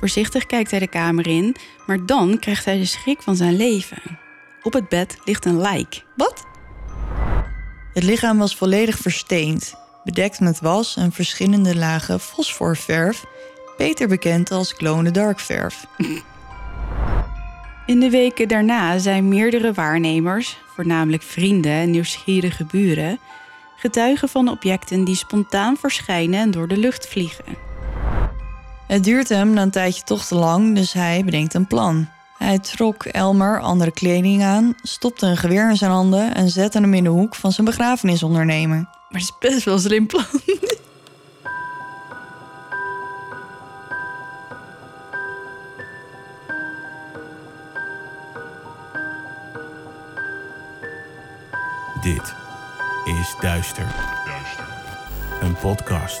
Voorzichtig kijkt hij de kamer in, maar dan krijgt hij de schrik van zijn leven. Op het bed ligt een lijk. Wat? Het lichaam was volledig versteend, bedekt met was en verschillende lagen fosforverf, beter bekend als glow-in-the-dark verf. In de weken daarna zijn meerdere waarnemers, voornamelijk vrienden en nieuwsgierige buren, getuigen van objecten die spontaan verschijnen en door de lucht vliegen. Het duurt hem na een tijdje toch te lang, dus hij bedenkt een plan. Hij trok Elmer andere kleding aan, stopte een geweer in zijn handen en zette hem in de hoek van zijn begrafenisondernemer. Maar het is best wel een slim plan. Dit is Duister. Een podcast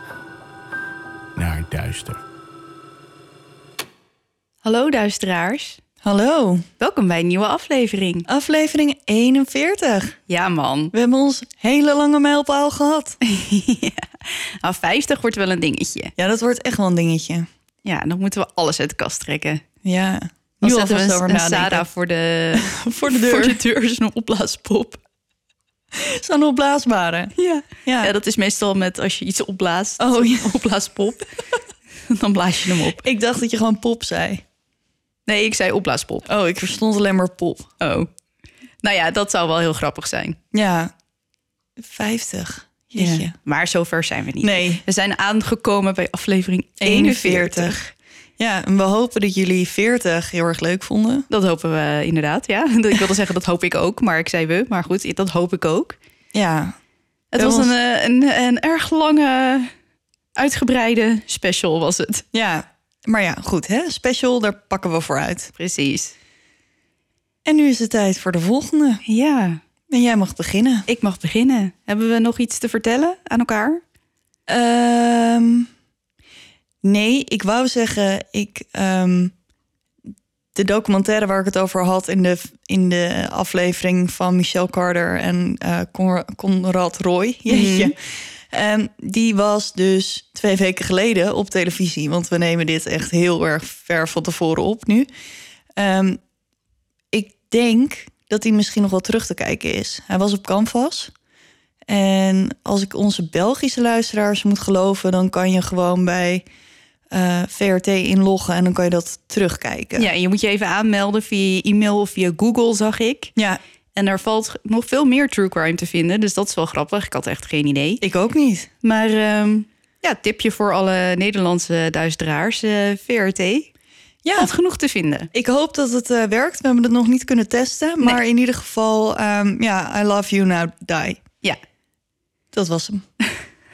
naar duister. Hallo duisteraars. Hallo, Welkom bij een nieuwe aflevering. aflevering 41. Ja man, We hebben ons hele lange mijlpaal gehad. nou, 50 wordt wel een dingetje. Ja, dat wordt echt wel een dingetje. Ja, dan moeten we alles uit de kast trekken. Ja, Dan nu zetten alvast we over een, een nadenken. Sarah voor de, Voor de deur. voor de deur is een opblaaspop. Zo'n opblaasbare. Ja. Ja. ja, dat is meestal met als je iets opblaast. Oh, ja. Opblaaspop. dan blaas je hem op. Ik dacht dat je gewoon pop zei. Nee, ik zei opblaaspop. Oh, ik verstond alleen maar pop. Oh. Nou ja, dat zou wel heel grappig zijn. Ja, 50. Jeetje. Maar zover zijn we niet. Nee. We zijn aangekomen bij aflevering 41. 41. Ja, en we hopen dat jullie 40 heel erg leuk vonden. Dat hopen we inderdaad, ja. Ik wilde zeggen, dat hoop ik ook. Maar ik zei we, maar goed, dat hoop ik ook. Ja, Het was een, eh, een, een erg lange, uitgebreide special was het. ja. Maar ja, goed, hè? Special, daar pakken we voor uit. Precies. En nu is het tijd voor de volgende. Ja, En jij mag beginnen. ik mag beginnen. Hebben we nog iets te vertellen aan elkaar? Ehm, nee, ik wou zeggen, ik, ehm, de documentaire waar ik het over had in de, in de aflevering van Michelle Carter en Con- Conrad Roy, jeetje, Ehm, die was dus twee weken geleden op televisie, want we nemen dit echt heel erg ver van tevoren op nu. Ehm, ik denk dat hij misschien nog wel terug te kijken is. Hij was op Canvas. En als ik onze Belgische luisteraars moet geloven, dan kan je gewoon bij eh, VRT inloggen en dan kan je dat terugkijken. Ja, je moet je even aanmelden via je e-mail of via Google, zag ik. ja, En daar valt nog veel meer true crime te vinden. Dus dat is wel grappig. Ik had echt geen idee. ik ook niet. Maar ehm, ja, tipje voor alle Nederlandse duisteraars. eh, VRT. Ja, Valt genoeg te vinden. ik hoop dat het eh, werkt. We hebben het nog niet kunnen testen, maar in ieder geval, ehm, ja, I love you now, die. Ja, Dat was hem.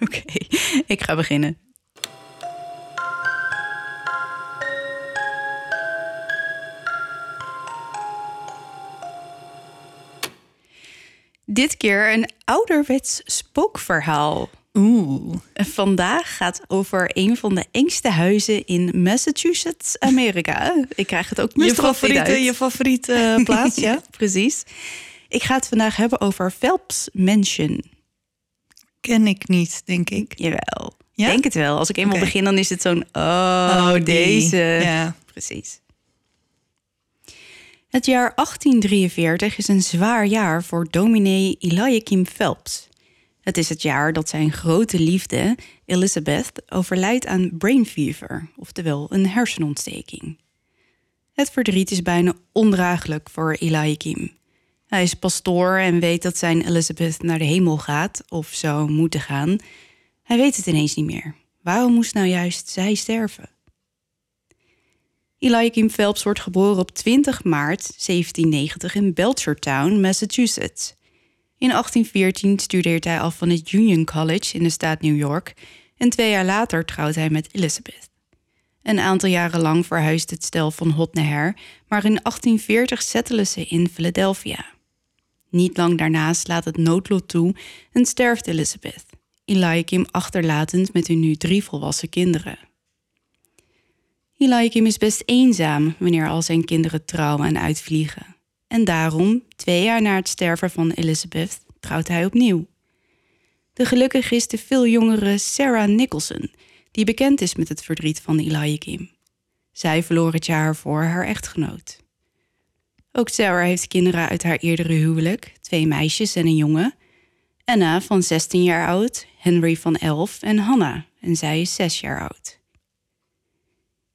oké. Ik ga beginnen. Dit keer een ouderwets spookverhaal. Oeh. Vandaag gaat over een van de engste huizen in Massachusetts, Amerika. Ik krijg het ook Je favoriete, uit. je favoriete eh, plaats, ja? Precies. Ik ga het vandaag hebben over Phelps Mansion. Ken ik niet, denk ik. Jawel. Ja? Denk het wel. Als ik eenmaal begin, dan is het zo'n... Oh, die. deze. Ja. Precies. Het jaar 1843 is een zwaar jaar voor dominee Eliakim Phelps. Het is het jaar dat zijn grote liefde, Elizabeth, overlijdt aan brain fever, oftewel een hersenontsteking. Het verdriet is bijna ondraaglijk voor Eliakim. Hij is pastoor en weet dat zijn Elizabeth naar de hemel gaat, of zou moeten gaan. Hij weet het ineens niet meer. Waarom moest nou juist zij sterven? Eliakim Phelps wordt geboren op 20 maart 1790 in Belchertown, Massachusetts. In 1814 studeert hij af van het Union College in de staat New York en twee jaar later trouwt hij met Elizabeth. Een aantal jaren lang verhuisde het stel van Hot maar in 1840 settelen ze in Philadelphia. Niet lang daarna slaat het noodlot toe en sterft Elizabeth, Eliakim achterlatend met hun nu drie volwassen kinderen. Eliakim is best eenzaam wanneer al zijn kinderen trouwen en uitvliegen. En daarom, twee jaar na het sterven van Elizabeth, trouwt hij opnieuw. De gelukkig is de veel jongere Sarah Nicholson, die bekend is met het verdriet van Eliakim. Zij verloor het jaar voor haar echtgenoot. Ook Sarah heeft kinderen uit haar eerdere huwelijk, twee meisjes en een jongen. Anna van 16 jaar oud, Henry van 11 en Hannah, en zij is 6 jaar oud.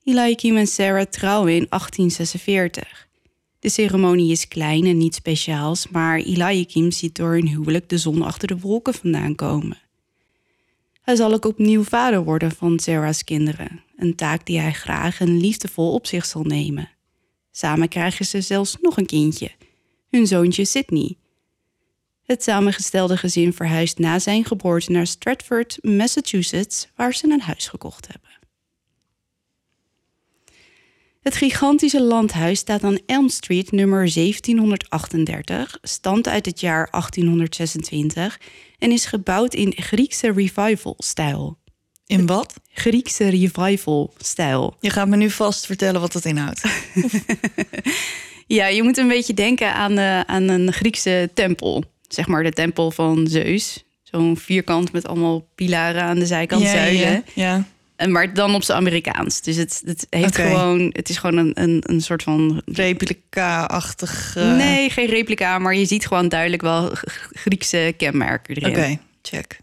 Eliakim en Sarah trouwen in 1846. De ceremonie is klein en niet speciaals, maar Eliakim ziet door hun huwelijk de zon achter de wolken vandaan komen. Hij zal ook opnieuw vader worden van Sarah's kinderen, een taak die hij graag en liefdevol op zich zal nemen. Samen krijgen ze zelfs nog een kindje, hun zoontje Sydney. Het samengestelde gezin verhuist na zijn geboorte naar Stratford, Massachusetts, waar ze een huis gekocht hebben. Het gigantische landhuis staat aan Elm Street nummer 1738, stamt uit het jaar 1826 en is gebouwd in Griekse revival-stijl. In wat? Griekse revival-stijl. Je gaat me nu vast vertellen wat dat inhoudt. ja, je moet een beetje denken aan, uh, aan een Griekse tempel. Zeg maar de tempel van Zeus. Zo'n vierkant met allemaal pilaren aan de zijkant, ja, zuilen. Ja, ja. En maar dan op zijn Amerikaans. Dus het, het heeft gewoon, het is gewoon een, een, een soort van replica-achtig. Nee, geen replica, maar je ziet gewoon duidelijk wel Griekse kenmerken erin. Oké, check.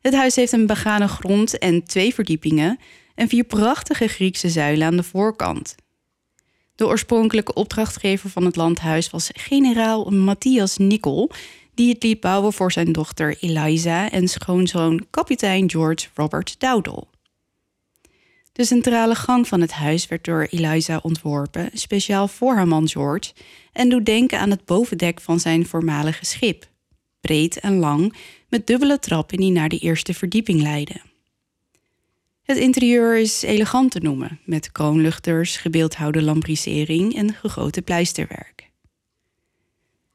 Het huis heeft een begane grond en twee verdiepingen en vier prachtige Griekse zuilen aan de voorkant. De oorspronkelijke opdrachtgever van het landhuis was generaal Matthias Nicol, die het liet bouwen voor zijn dochter Eliza en schoonzoon kapitein George Robert Dowdle. De centrale gang van het huis werd door Eliza ontworpen, speciaal voor haar man George, en doet denken aan het bovendek van zijn voormalige schip. Breed en lang, met dubbele trappen die naar de eerste verdieping leiden. Het interieur is elegant te noemen, met kroonluchters, gebeeldhouwde lambrisering en gegoten pleisterwerk.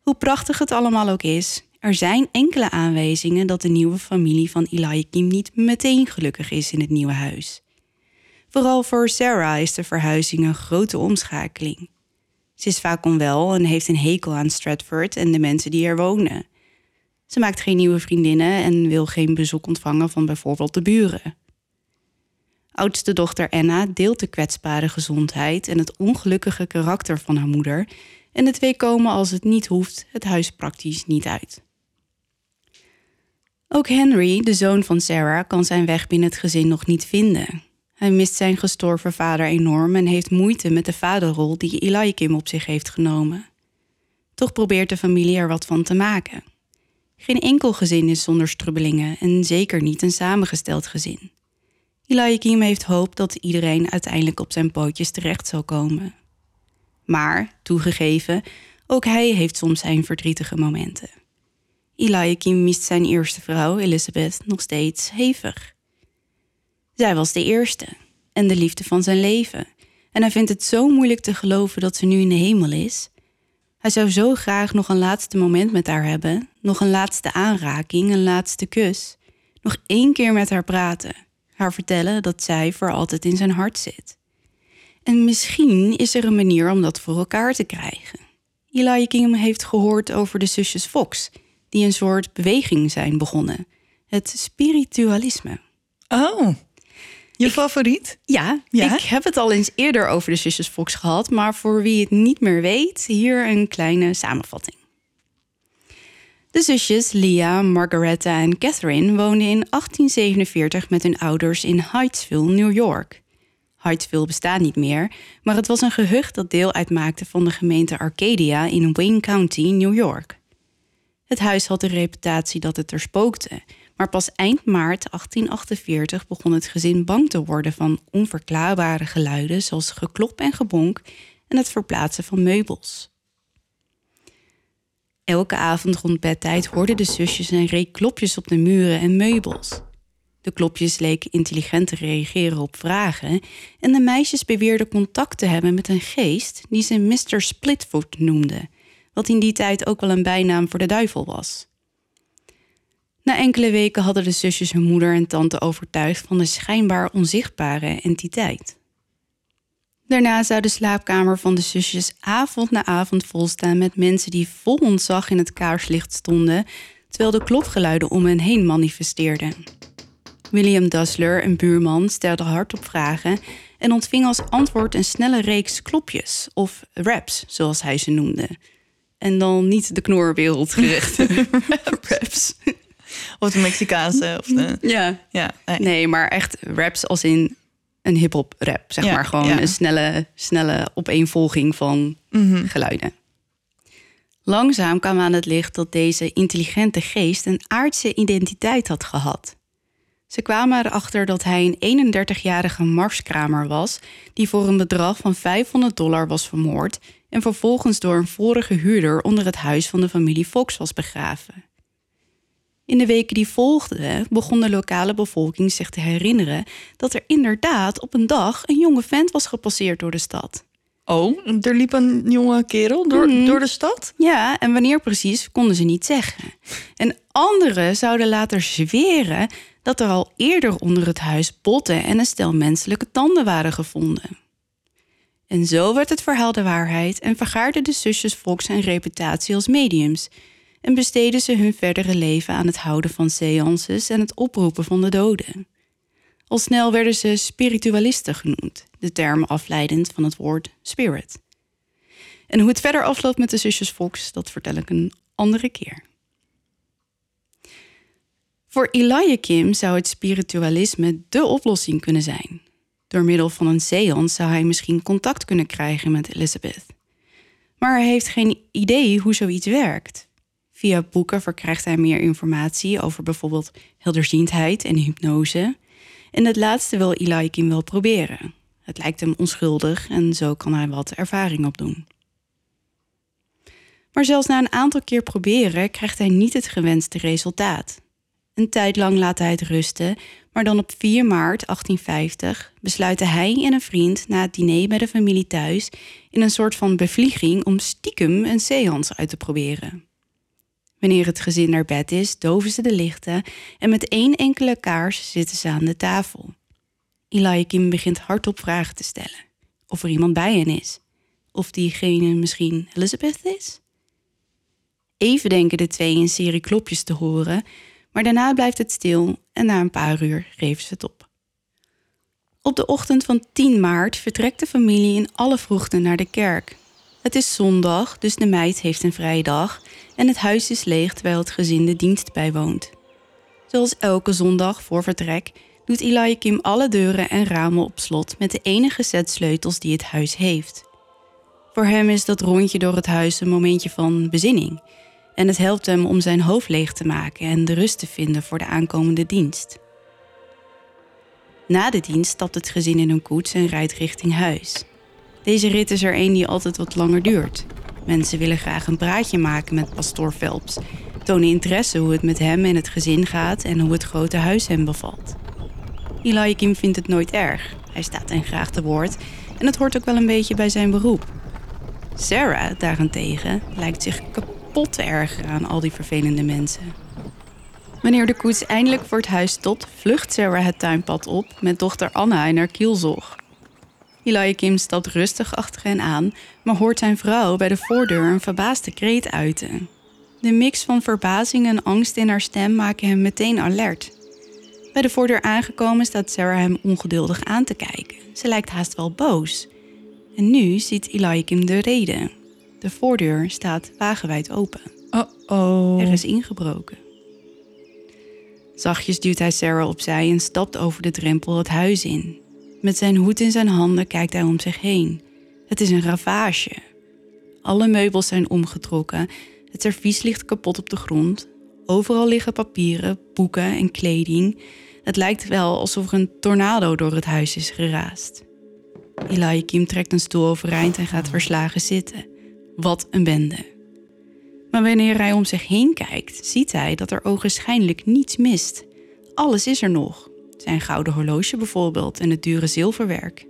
Hoe prachtig het allemaal ook is, er zijn enkele aanwijzingen dat de nieuwe familie van Eliakim niet meteen gelukkig is in het nieuwe huis. Vooral voor Sarah is de verhuizing een grote omschakeling. Ze is vaak onwel en heeft een hekel aan Stratford en de mensen die er wonen. Ze maakt geen nieuwe vriendinnen en wil geen bezoek ontvangen van bijvoorbeeld de buren. Oudste dochter Anna deelt de kwetsbare gezondheid en het ongelukkige karakter van haar moeder en de twee komen als het niet hoeft het huis praktisch niet uit. Ook Henry, de zoon van Sarah, kan zijn weg binnen het gezin nog niet vinden. Hij mist zijn gestorven vader enorm en heeft moeite met de vaderrol die Eliakim op zich heeft genomen. Toch probeert de familie er wat van te maken. Geen enkel gezin is zonder strubbelingen en zeker niet een samengesteld gezin. Eliakim heeft hoop dat iedereen uiteindelijk op zijn pootjes terecht zal komen. Maar, toegegeven, ook hij heeft soms zijn verdrietige momenten. Eliakim mist zijn eerste vrouw, Elizabeth, nog steeds hevig. Zij was de eerste en de liefde van zijn leven. En hij vindt het zo moeilijk te geloven dat ze nu in de hemel is. Hij zou zo graag nog een laatste moment met haar hebben, nog een laatste aanraking, een laatste kus. Nog één keer met haar praten, haar vertellen dat zij voor altijd in zijn hart zit. En misschien is er een manier om dat voor elkaar te krijgen. Eliakim heeft gehoord over de zusjes Fox, die een soort beweging zijn begonnen. Het spiritualisme. Oh, je favoriet? Ja, ik heb het al eens eerder over de zusjes Fox gehad, maar voor wie het niet meer weet, hier een kleine samenvatting. De zusjes Leah, Margaretha en Catherine woonden in 1847 met hun ouders in Hydesville, New York. Hydesville bestaat niet meer, maar het was een gehucht dat deel uitmaakte van de gemeente Arcadia in Wayne County, New York. Het huis had de reputatie dat het er spookte, maar pas eind maart 1848 begon het gezin bang te worden van onverklaarbare geluiden zoals geklop en gebonk en het verplaatsen van meubels. Elke avond rond bedtijd hoorden de zusjes een reek klopjes op de muren en meubels. De klopjes leken intelligent te reageren op vragen en de meisjes beweerden contact te hebben met een geest die ze Mr. Splitfoot noemde, wat in die tijd ook wel een bijnaam voor de duivel was. Na enkele weken hadden de zusjes hun moeder en tante overtuigd van de schijnbaar onzichtbare entiteit. Daarna zou de slaapkamer van de zusjes avond na avond volstaan met mensen die vol ontzag in het kaarslicht stonden, terwijl de klopgeluiden om hen heen manifesteerden. William Dassler, een buurman, stelde hardop vragen en ontving als antwoord een snelle reeks klopjes, of raps, zoals hij ze noemde. En dan niet de knorwereld gericht. raps. Of de Mexicaanse. Of de... Ja. ja nee. nee. maar echt raps als in een hip-hop rap. Zeg maar gewoon een snelle, snelle opeenvolging van mhm. geluiden. Langzaam kwam aan het licht dat deze intelligente geest een aardse identiteit had gehad. Ze kwamen erachter dat hij een 31-jarige marskramer was, die voor een bedrag van 500 dollar was vermoord en vervolgens door een vorige huurder onder het huis van de familie Fox was begraven. In de weken die volgden begon de lokale bevolking zich te herinneren dat er inderdaad op een dag een jonge vent was gepasseerd door de stad. Oh, er liep een jonge kerel door, mhm. door de stad? Ja, en wanneer precies konden ze niet zeggen. En anderen zouden later zweren dat er al eerder onder het huis botten en een stel menselijke tanden waren gevonden. En zo werd het verhaal de waarheid en vergaarden de zusjes Fox zijn reputatie als mediums en besteden ze hun verdere leven aan het houden van seances en het oproepen van de doden. Al snel werden ze spiritualisten genoemd, de term afleidend van het woord spirit. En hoe het verder afloopt met de zusjes Fox, dat vertel ik een andere keer. Voor Eliakim zou het spiritualisme dé oplossing kunnen zijn. Door middel van een seance zou hij misschien contact kunnen krijgen met Elizabeth. Maar hij heeft geen idee hoe zoiets werkt. Via boeken verkrijgt hij meer informatie over bijvoorbeeld helderziendheid en hypnose. En het laatste wil Eliakim wel proberen. Het lijkt hem onschuldig en zo kan hij wat ervaring opdoen. Maar zelfs na een aantal keer proberen krijgt hij niet het gewenste resultaat. Een tijd lang laat hij het rusten, maar dan op 4 maart 1850 besluiten hij en een vriend na het diner bij de familie thuis in een soort van bevlieging om stiekem een seance uit te proberen. Wanneer het gezin naar bed is, doven ze de lichten en met één enkele kaars zitten ze aan de tafel. Eliakim begint hardop vragen te stellen. Of er iemand bij hen is. Of diegene misschien Elizabeth is? Even denken de twee een serie klopjes te horen, maar daarna blijft het stil en na een paar uur geven ze het op. Op de ochtend van 10 maart vertrekt de familie in alle vroegte naar de kerk. Het is zondag, dus de meid heeft een vrije dag en het huis is leeg terwijl het gezin de dienst bijwoont. Zoals elke zondag voor vertrek doet Eliakim alle deuren en ramen op slot met de enige set sleutels die het huis heeft. Voor hem is dat rondje door het huis een momentje van bezinning en het helpt hem om zijn hoofd leeg te maken en de rust te vinden voor de aankomende dienst. Na de dienst stapt het gezin in een koets en rijdt richting huis. Deze rit is er een die altijd wat langer duurt. Mensen willen graag een praatje maken met pastoor Phelps, tonen interesse hoe het met hem en het gezin gaat en hoe het grote huis hem bevalt. Eliakim vindt het nooit erg. Hij staat hen graag te woord en het hoort ook wel een beetje bij zijn beroep. Sarah daarentegen lijkt zich kapot te ergeren aan al die vervelende mensen. Wanneer de koets eindelijk voor het huis stopt, vlucht Sarah het tuinpad op met dochter Anna in haar kielzog. Eliakim stapt rustig achter hen aan, maar hoort zijn vrouw bij de voordeur een verbaasde kreet uiten. De mix van verbazing en angst in haar stem maken hem meteen alert. Bij de voordeur aangekomen staat Sarah hem ongeduldig aan te kijken. Ze lijkt haast wel boos. En nu ziet Eliakim de reden. De voordeur staat wagenwijd open. Oh-oh. Er is ingebroken. Zachtjes duwt hij Sarah opzij en stapt over de drempel het huis in. Met zijn hoed in zijn handen kijkt hij om zich heen. Het is een ravage. Alle meubels zijn omgetrokken. Het servies ligt kapot op de grond. Overal liggen papieren, boeken en kleding. Het lijkt wel alsof er een tornado door het huis is geraast. Eliakim trekt een stoel overeind en gaat verslagen zitten. Wat een bende. Maar wanneer hij om zich heen kijkt, ziet hij dat er ogenschijnlijk niets mist. Alles is er nog, Zijn gouden horloge bijvoorbeeld en het dure zilverwerk.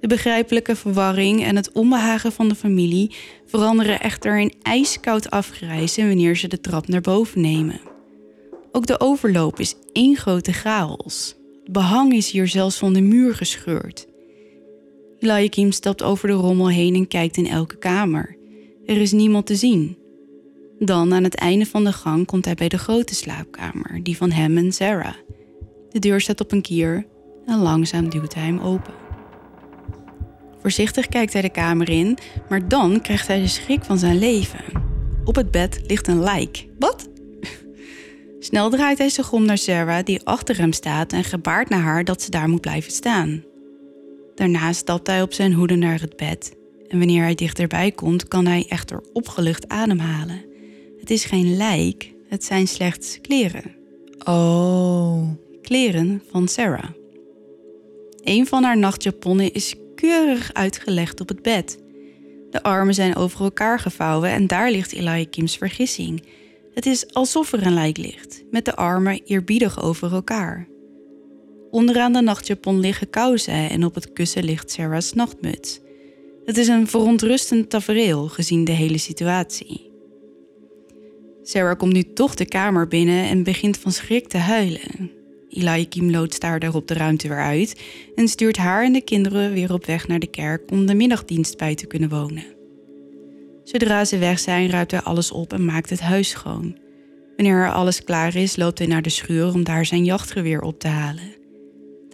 De begrijpelijke verwarring en het onbehagen van de familie veranderen echter in ijskoud afgrijzen wanneer ze de trap naar boven nemen. Ook de overloop is één grote chaos. Behang is hier zelfs van de muur gescheurd. Eliakim stapt over de rommel heen en kijkt in elke kamer. Er is niemand te zien. Dan, aan het einde van de gang, komt hij bij de grote slaapkamer, die van hem en Sarah. De deur staat op een kier en langzaam duwt hij hem open. Voorzichtig kijkt hij de kamer in, maar dan krijgt hij de schrik van zijn leven. Op het bed ligt een lijk. Wat? Snel draait hij zich om naar Sarah, die achter hem staat en gebaart naar haar dat ze daar moet blijven staan. Daarna stapt hij op zijn hoede naar het bed. En wanneer hij dichterbij komt, kan hij echter opgelucht ademhalen. Het is geen lijk, het zijn slechts kleren. Oh. Kleren van Sarah. Een van haar nachtjaponnen is keurig uitgelegd op het bed. De armen zijn over elkaar gevouwen en daar ligt Eliakim's vergissing. Het is alsof er een lijk ligt, met de armen eerbiedig over elkaar. Onderaan de nachtjapon liggen kousen en op het kussen ligt Sarah's nachtmuts. Het is een verontrustend tafereel gezien de hele situatie. Sarah komt nu toch de kamer binnen en begint van schrik te huilen. Eliakim loodst haar daarop de ruimte weer uit en stuurt haar en de kinderen weer op weg naar de kerk om de middagdienst bij te kunnen wonen. Zodra ze weg zijn, ruimt hij alles op en maakt het huis schoon. Wanneer er alles klaar is, loopt hij naar de schuur om daar zijn jachtgeweer op te halen.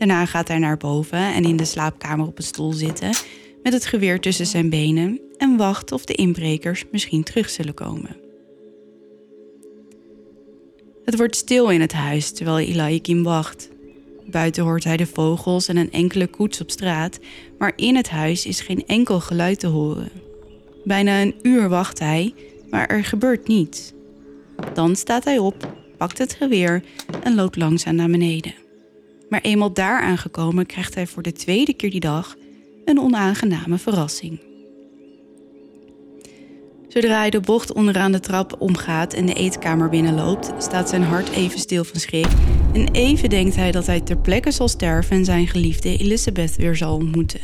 Daarna gaat hij naar boven en in de slaapkamer op een stoel zitten met het geweer tussen zijn benen en wacht of de inbrekers misschien terug zullen komen. Het wordt stil in het huis terwijl Eliakim wacht. Buiten hoort hij de vogels en een enkele koets op straat, maar in het huis is geen enkel geluid te horen. Bijna een uur wacht hij, maar er gebeurt niets. Dan staat hij op, pakt het geweer en loopt langzaam naar beneden. Maar eenmaal daar aangekomen krijgt hij voor de tweede keer die dag een onaangename verrassing. Zodra hij de bocht onderaan de trap omgaat en de eetkamer binnenloopt, staat zijn hart even stil van schrik en even denkt hij dat hij ter plekke zal sterven en zijn geliefde Elizabeth weer zal ontmoeten.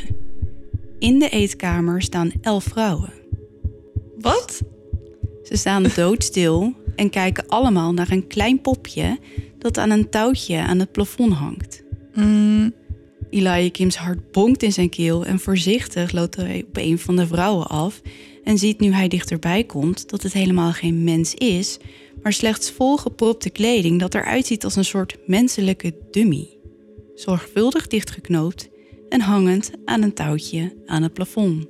In de eetkamer staan elf vrouwen. Wat? Ze staan doodstil en kijken allemaal naar een klein popje dat aan een touwtje aan het plafond hangt. Mm, Eliakim's hart bonkt in zijn keel en voorzichtig loopt hij op een van de vrouwen af en ziet nu hij dichterbij komt dat het helemaal geen mens is, maar slechts volgepropte kleding dat eruit ziet als een soort menselijke dummy. Zorgvuldig dichtgeknoopt en hangend aan een touwtje aan het plafond.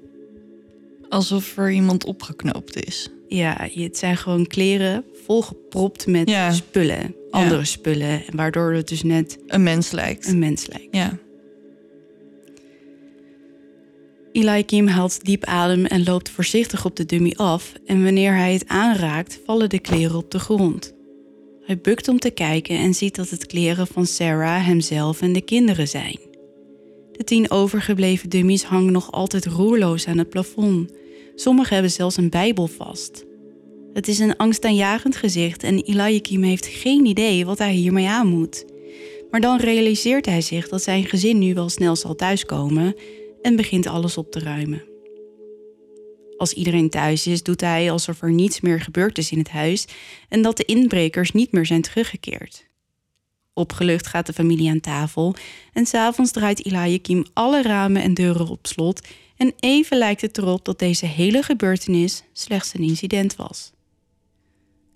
alsof er iemand opgeknoopt is. Ja, het zijn gewoon kleren volgepropt met Ja. spullen, andere spullen, waardoor het dus net Een mens lijkt. een mens lijkt. Ja. Eliakim haalt diep adem en loopt voorzichtig op de dummy af en wanneer hij het aanraakt, vallen de kleren op de grond. Hij bukt om te kijken en ziet dat het kleren van Sarah, hemzelf en de kinderen zijn. De tien overgebleven dummies hangen nog altijd roerloos aan het plafond. Sommigen hebben zelfs een bijbel vast. Het is een angstaanjagend gezicht en Eliakim heeft geen idee wat hij hiermee aan moet. Maar dan realiseert hij zich dat zijn gezin nu wel snel zal thuiskomen en begint alles op te ruimen. Als iedereen thuis is, doet hij alsof er niets meer gebeurd is in het huis en dat de inbrekers niet meer zijn teruggekeerd. Opgelucht gaat de familie aan tafel en s'avonds draait Eliakim alle ramen en deuren op slot en even lijkt het erop dat deze hele gebeurtenis slechts een incident was.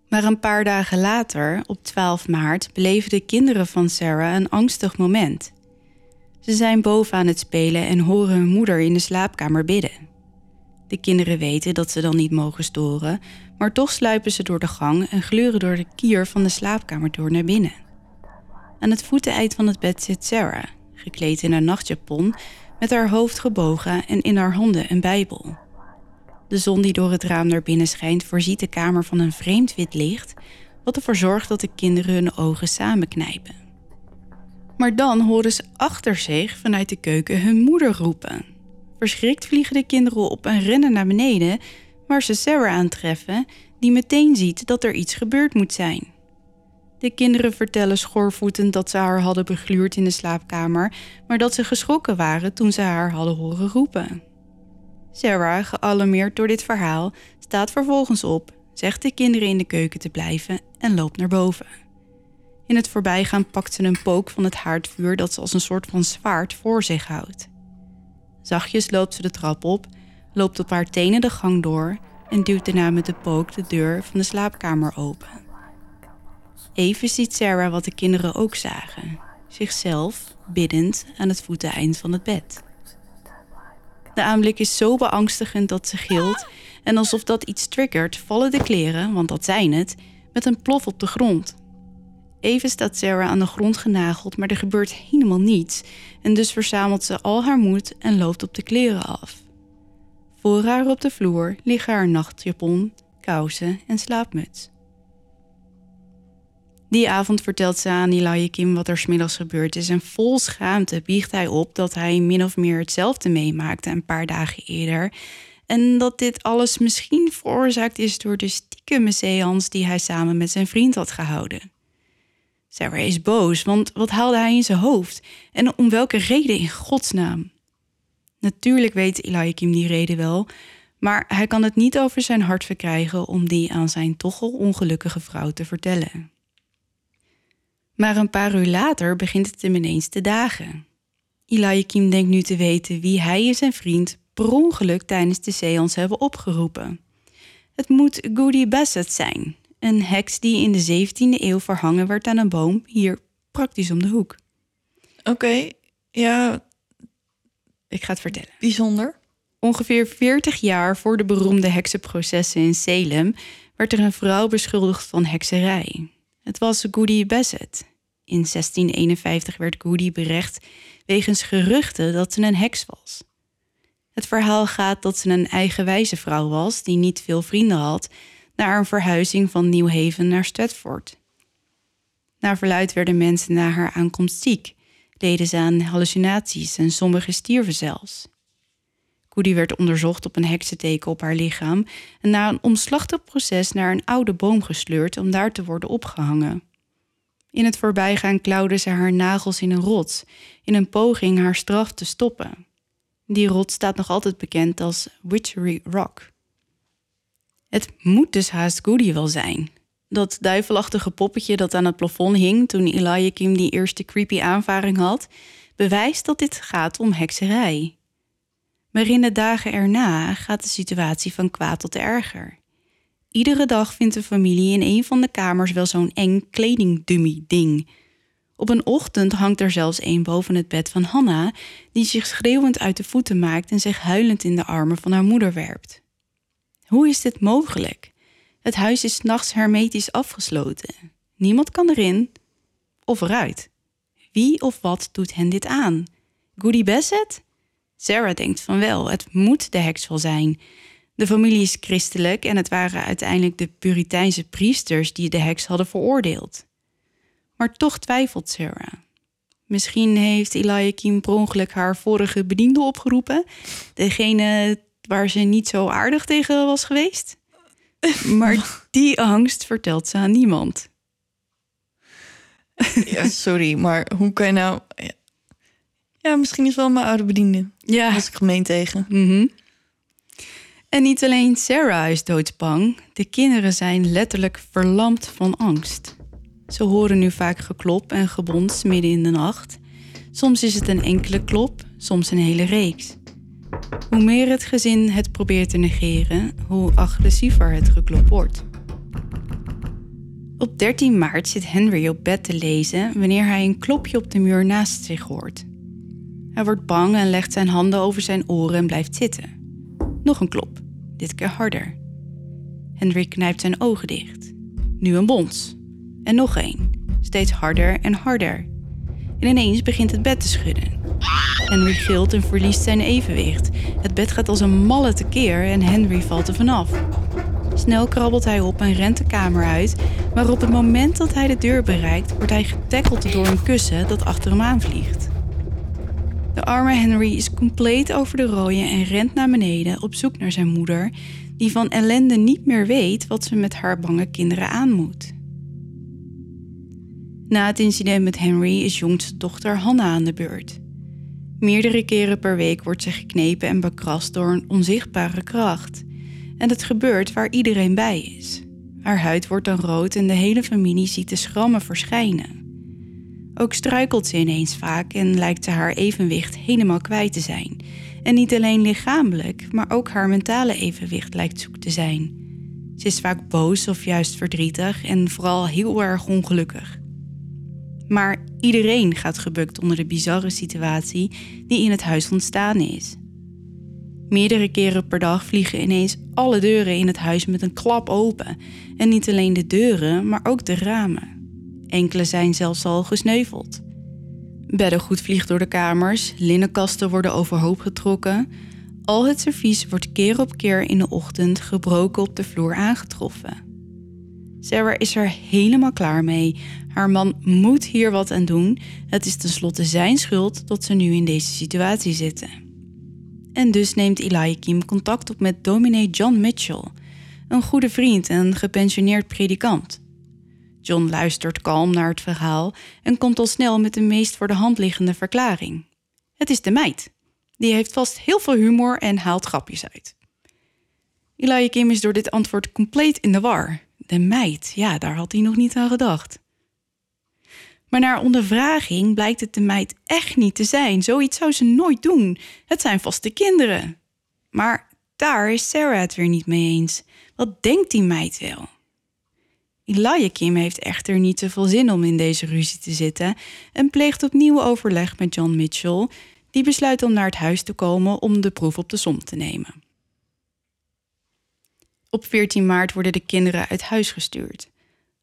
Maar een paar dagen later, op 12 maart, beleven de kinderen van Sarah een angstig moment. Ze zijn boven aan het spelen en horen hun moeder in de slaapkamer bidden. De kinderen weten dat ze dan niet mogen storen, maar toch sluipen ze door de gang en gluren door de kier van de slaapkamer door naar binnen. Aan het voeteneind van het bed zit Sarah, gekleed in haar nachtjapon, met haar hoofd gebogen en in haar handen een Bijbel. De zon die door het raam naar binnen schijnt, voorziet de kamer van een vreemd wit licht, wat ervoor zorgt dat de kinderen hun ogen samenknijpen. Maar dan horen ze achter zich vanuit de keuken hun moeder roepen. Verschrikt vliegen de kinderen op en rennen naar beneden, waar ze Sarah aantreffen, die meteen ziet dat er iets gebeurd moet zijn. De kinderen vertellen schoorvoetend dat ze haar hadden begluurd in de slaapkamer, maar dat ze geschrokken waren toen ze haar hadden horen roepen. Sarah, gealarmeerd door dit verhaal, staat vervolgens op, zegt de kinderen in de keuken te blijven en loopt naar boven. In het voorbijgaan pakt ze een pook van het haardvuur dat ze als een soort van zwaard voor zich houdt. Zachtjes loopt ze de trap op, loopt op haar tenen de gang door en duwt daarna met de pook de deur van de slaapkamer open. Even ziet Sarah wat de kinderen ook zagen: zichzelf biddend aan het voeteneind van het bed. De aanblik is zo beangstigend dat ze gilt en alsof dat iets triggert, vallen de kleren, want dat zijn het, met een plof op de grond. Even staat Sarah aan de grond genageld, maar er gebeurt helemaal niets en dus verzamelt ze al haar moed en loopt op de kleren af. Voor haar op de vloer liggen haar nachtjapon, kousen en slaapmuts. Die avond vertelt ze aan Kim wat er smiddags gebeurd is en vol schaamte biegt hij op dat hij min of meer hetzelfde meemaakte een paar dagen eerder en dat dit alles misschien veroorzaakt is door de stiekeme seance die hij samen met zijn vriend had gehouden. Sarah is boos, want wat haalde hij in zijn hoofd en om welke reden in godsnaam? Natuurlijk weet Eliakim die reden wel, maar hij kan het niet over zijn hart verkrijgen om die aan zijn toch al ongelukkige vrouw te vertellen. Maar een paar uur later begint het hem ineens te dagen. Eliakim denkt nu te weten wie hij en zijn vriend per ongeluk tijdens de seance hebben opgeroepen. Het moet Goody Bassett zijn, een heks die in de 17e eeuw verhangen werd aan een boom hier praktisch om de hoek. Oké, ja, Ik ga het vertellen. bijzonder. Ongeveer 40 jaar voor de beroemde heksenprocessen in Salem werd er een vrouw beschuldigd van hekserij. Het was Goody Bassett. In 1651 werd Goody berecht wegens geruchten dat ze een heks was. Het verhaal gaat dat ze een eigenwijze vrouw was die niet veel vrienden had na een verhuizing van New Haven naar Stratford. Naar verluid werden mensen na haar aankomst ziek, leden ze aan hallucinaties en sommigen stierven zelfs. Goody werd onderzocht op een heksenteken op haar lichaam en na een omslachtig proces naar een oude boom gesleurd om daar te worden opgehangen. In het voorbijgaan klauwde ze haar nagels in een rots, in een poging haar straf te stoppen. Die rots staat nog altijd bekend als Witchery Rock. Het moet dus haast Goody wel zijn. Dat duivelachtige poppetje dat aan het plafond hing toen Eliakim die eerste creepy aanvaring had, bewijst dat dit gaat om hekserij. Maar in de dagen erna gaat de situatie van kwaad tot erger. Iedere dag vindt de familie in een van de kamers wel zo'n eng kledingdummy-ding. Op een ochtend hangt er zelfs een boven het bed van Hanna, die zich schreeuwend uit de voeten maakt en zich huilend in de armen van haar moeder werpt. Hoe is dit mogelijk? Het huis is nachts hermetisch afgesloten. Niemand kan erin of eruit. Wie of wat doet hen dit aan? Goody Bassett? Sarah denkt van wel, het moet de heks wel zijn. De familie is christelijk en het waren uiteindelijk de Puriteinse priesters die de heks hadden veroordeeld. Maar toch twijfelt Sarah. Misschien heeft Eliakim per ongeluk haar vorige bediende opgeroepen. Degene waar ze niet zo aardig tegen was geweest. Maar die angst vertelt ze aan niemand. Ja, sorry, maar hoe kan je nou... Ja, misschien is wel mijn oude bediende. Ja. Was ik gemeen tegen. Mhm. En niet alleen Sarah is doodsbang. De kinderen zijn letterlijk verlamd van angst. Ze horen nu vaak geklop en gebons midden in de nacht. Soms is het een enkele klop, soms een hele reeks. Hoe meer het gezin het probeert te negeren, hoe agressiever het geklop wordt. Op 13 maart zit Henry op bed te lezen wanneer hij een klopje op de muur naast zich hoort. Hij wordt bang en legt zijn handen over zijn oren en blijft zitten. Nog een klop, dit keer harder. Henry knijpt zijn ogen dicht. Nu een bons. En nog één, steeds harder en harder. En ineens begint het bed te schudden. Henry gilt en verliest zijn evenwicht. Het bed gaat als een malle tekeer en Henry valt er vanaf. Snel krabbelt hij op en rent de kamer uit, maar op het moment dat hij de deur bereikt, wordt hij getackeld door een kussen dat achter hem aanvliegt. De arme Henry is compleet over de rooien en rent naar beneden op zoek naar zijn moeder, die van ellende niet meer weet wat ze met haar bange kinderen aan moet. Na het incident met Henry is jongste dochter Hannah aan de beurt. Meerdere keren per week wordt ze geknepen en bekrast door een onzichtbare kracht. En het gebeurt waar iedereen bij is. Haar huid wordt dan rood en de hele familie ziet de schrammen verschijnen. Ook struikelt ze ineens vaak en lijkt ze haar evenwicht helemaal kwijt te zijn. En niet alleen lichamelijk, maar ook haar mentale evenwicht lijkt zoek te zijn. Ze is vaak boos of juist verdrietig en vooral heel erg ongelukkig. Maar iedereen gaat gebukt onder de bizarre situatie die in het huis ontstaan is. Meerdere keren per dag vliegen ineens alle deuren in het huis met een klap open. En niet alleen de deuren, maar ook de ramen. Enkele zijn zelfs al gesneuveld. Beddengoed vliegt door de kamers, linnenkasten worden overhoop getrokken. Al het servies wordt keer op keer in de ochtend gebroken op de vloer aangetroffen. Sarah is er helemaal klaar mee. Haar man moet hier wat aan doen. Het is tenslotte zijn schuld dat ze nu in deze situatie zitten. En dus neemt Eliakim contact op met dominee John Mitchell, een goede vriend en gepensioneerd predikant. John luistert kalm naar het verhaal en komt al snel met de meest voor de hand liggende verklaring. Het is de meid. Die heeft vast heel veel humor en haalt grapjes uit. Eliakim is door dit antwoord compleet in de war. De meid, ja, daar had hij nog niet aan gedacht. Maar na ondervraging blijkt het de meid echt niet te zijn. Zoiets zou ze nooit doen. Het zijn vaste kinderen. Maar daar is Sarah het weer niet mee eens. Wat denkt die meid wel? Eliakim heeft echter niet zoveel zin om in deze ruzie te zitten en pleegt opnieuw overleg met John Mitchell, die besluit om naar het huis te komen om de proef op de som te nemen. Op 14 maart worden de kinderen uit huis gestuurd.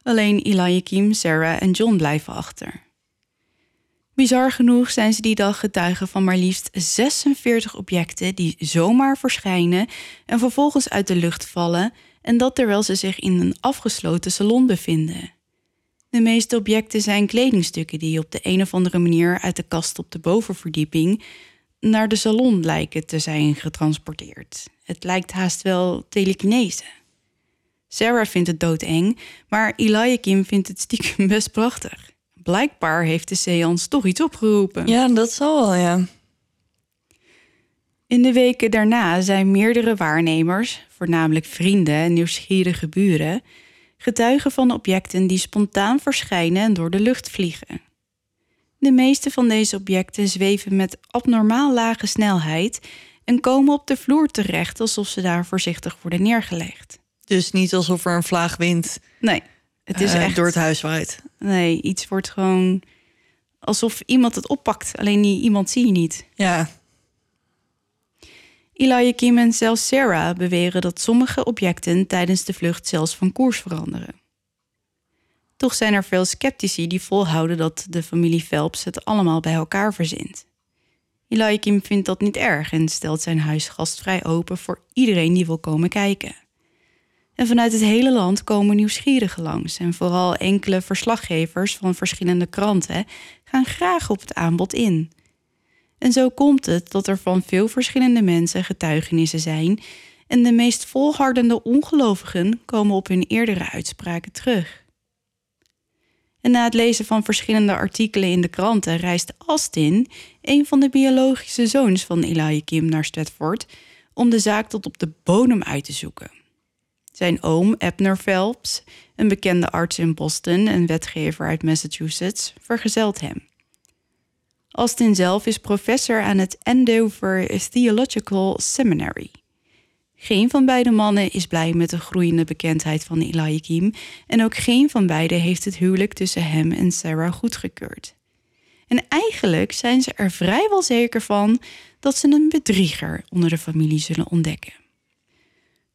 Alleen Eliakim, Sarah en John blijven achter. Bizar genoeg zijn ze die dag getuigen van maar liefst 46 objecten die zomaar verschijnen en vervolgens uit de lucht vallen en dat terwijl ze zich in een afgesloten salon bevinden. De meeste objecten zijn kledingstukken die op de een of andere manier uit de kast op de bovenverdieping naar de salon lijken te zijn getransporteerd. Het lijkt haast wel telekinese. Sarah vindt het doodeng, maar Eliakim vindt het stiekem best prachtig. Blijkbaar heeft de seance toch iets opgeroepen. Ja, dat zal wel, ja. In de weken daarna zijn meerdere waarnemers, voornamelijk vrienden en nieuwsgierige buren, getuigen van objecten die spontaan verschijnen en door de lucht vliegen. De meeste van deze objecten zweven met abnormaal lage snelheid en komen op de vloer terecht alsof ze daar voorzichtig worden neergelegd. Dus niet alsof er een vlaagwind Nee, het is eh, echt door het huis waait. Nee, iets wordt gewoon alsof iemand het oppakt, alleen die iemand zie je niet. Ja, Eliakim en zelfs Sarah beweren dat sommige objecten tijdens de vlucht zelfs van koers veranderen. Toch zijn er veel sceptici die volhouden dat de familie Phelps het allemaal bij elkaar verzint. Eliakim vindt dat niet erg en stelt zijn huis gastvrij open voor iedereen die wil komen kijken. En vanuit het hele land komen nieuwsgierigen langs en vooral enkele verslaggevers van verschillende kranten gaan graag op het aanbod in. En zo komt het dat er van veel verschillende mensen getuigenissen zijn en de meest volhardende ongelovigen komen op hun eerdere uitspraken terug. En na het lezen van verschillende artikelen in de kranten reist Austin, een van de biologische zoons van Eliakim, naar Stratford om de zaak tot op de bodem uit te zoeken. Zijn oom Abner Phelps, een bekende arts in Boston en wetgever uit Massachusetts, vergezelt hem. Austin zelf is professor aan het Andover Theological Seminary. Geen van beide mannen is blij met de groeiende bekendheid van Eliakim en ook geen van beiden heeft het huwelijk tussen hem en Sarah goedgekeurd. En eigenlijk zijn ze er vrijwel zeker van dat ze een bedrieger onder de familie zullen ontdekken.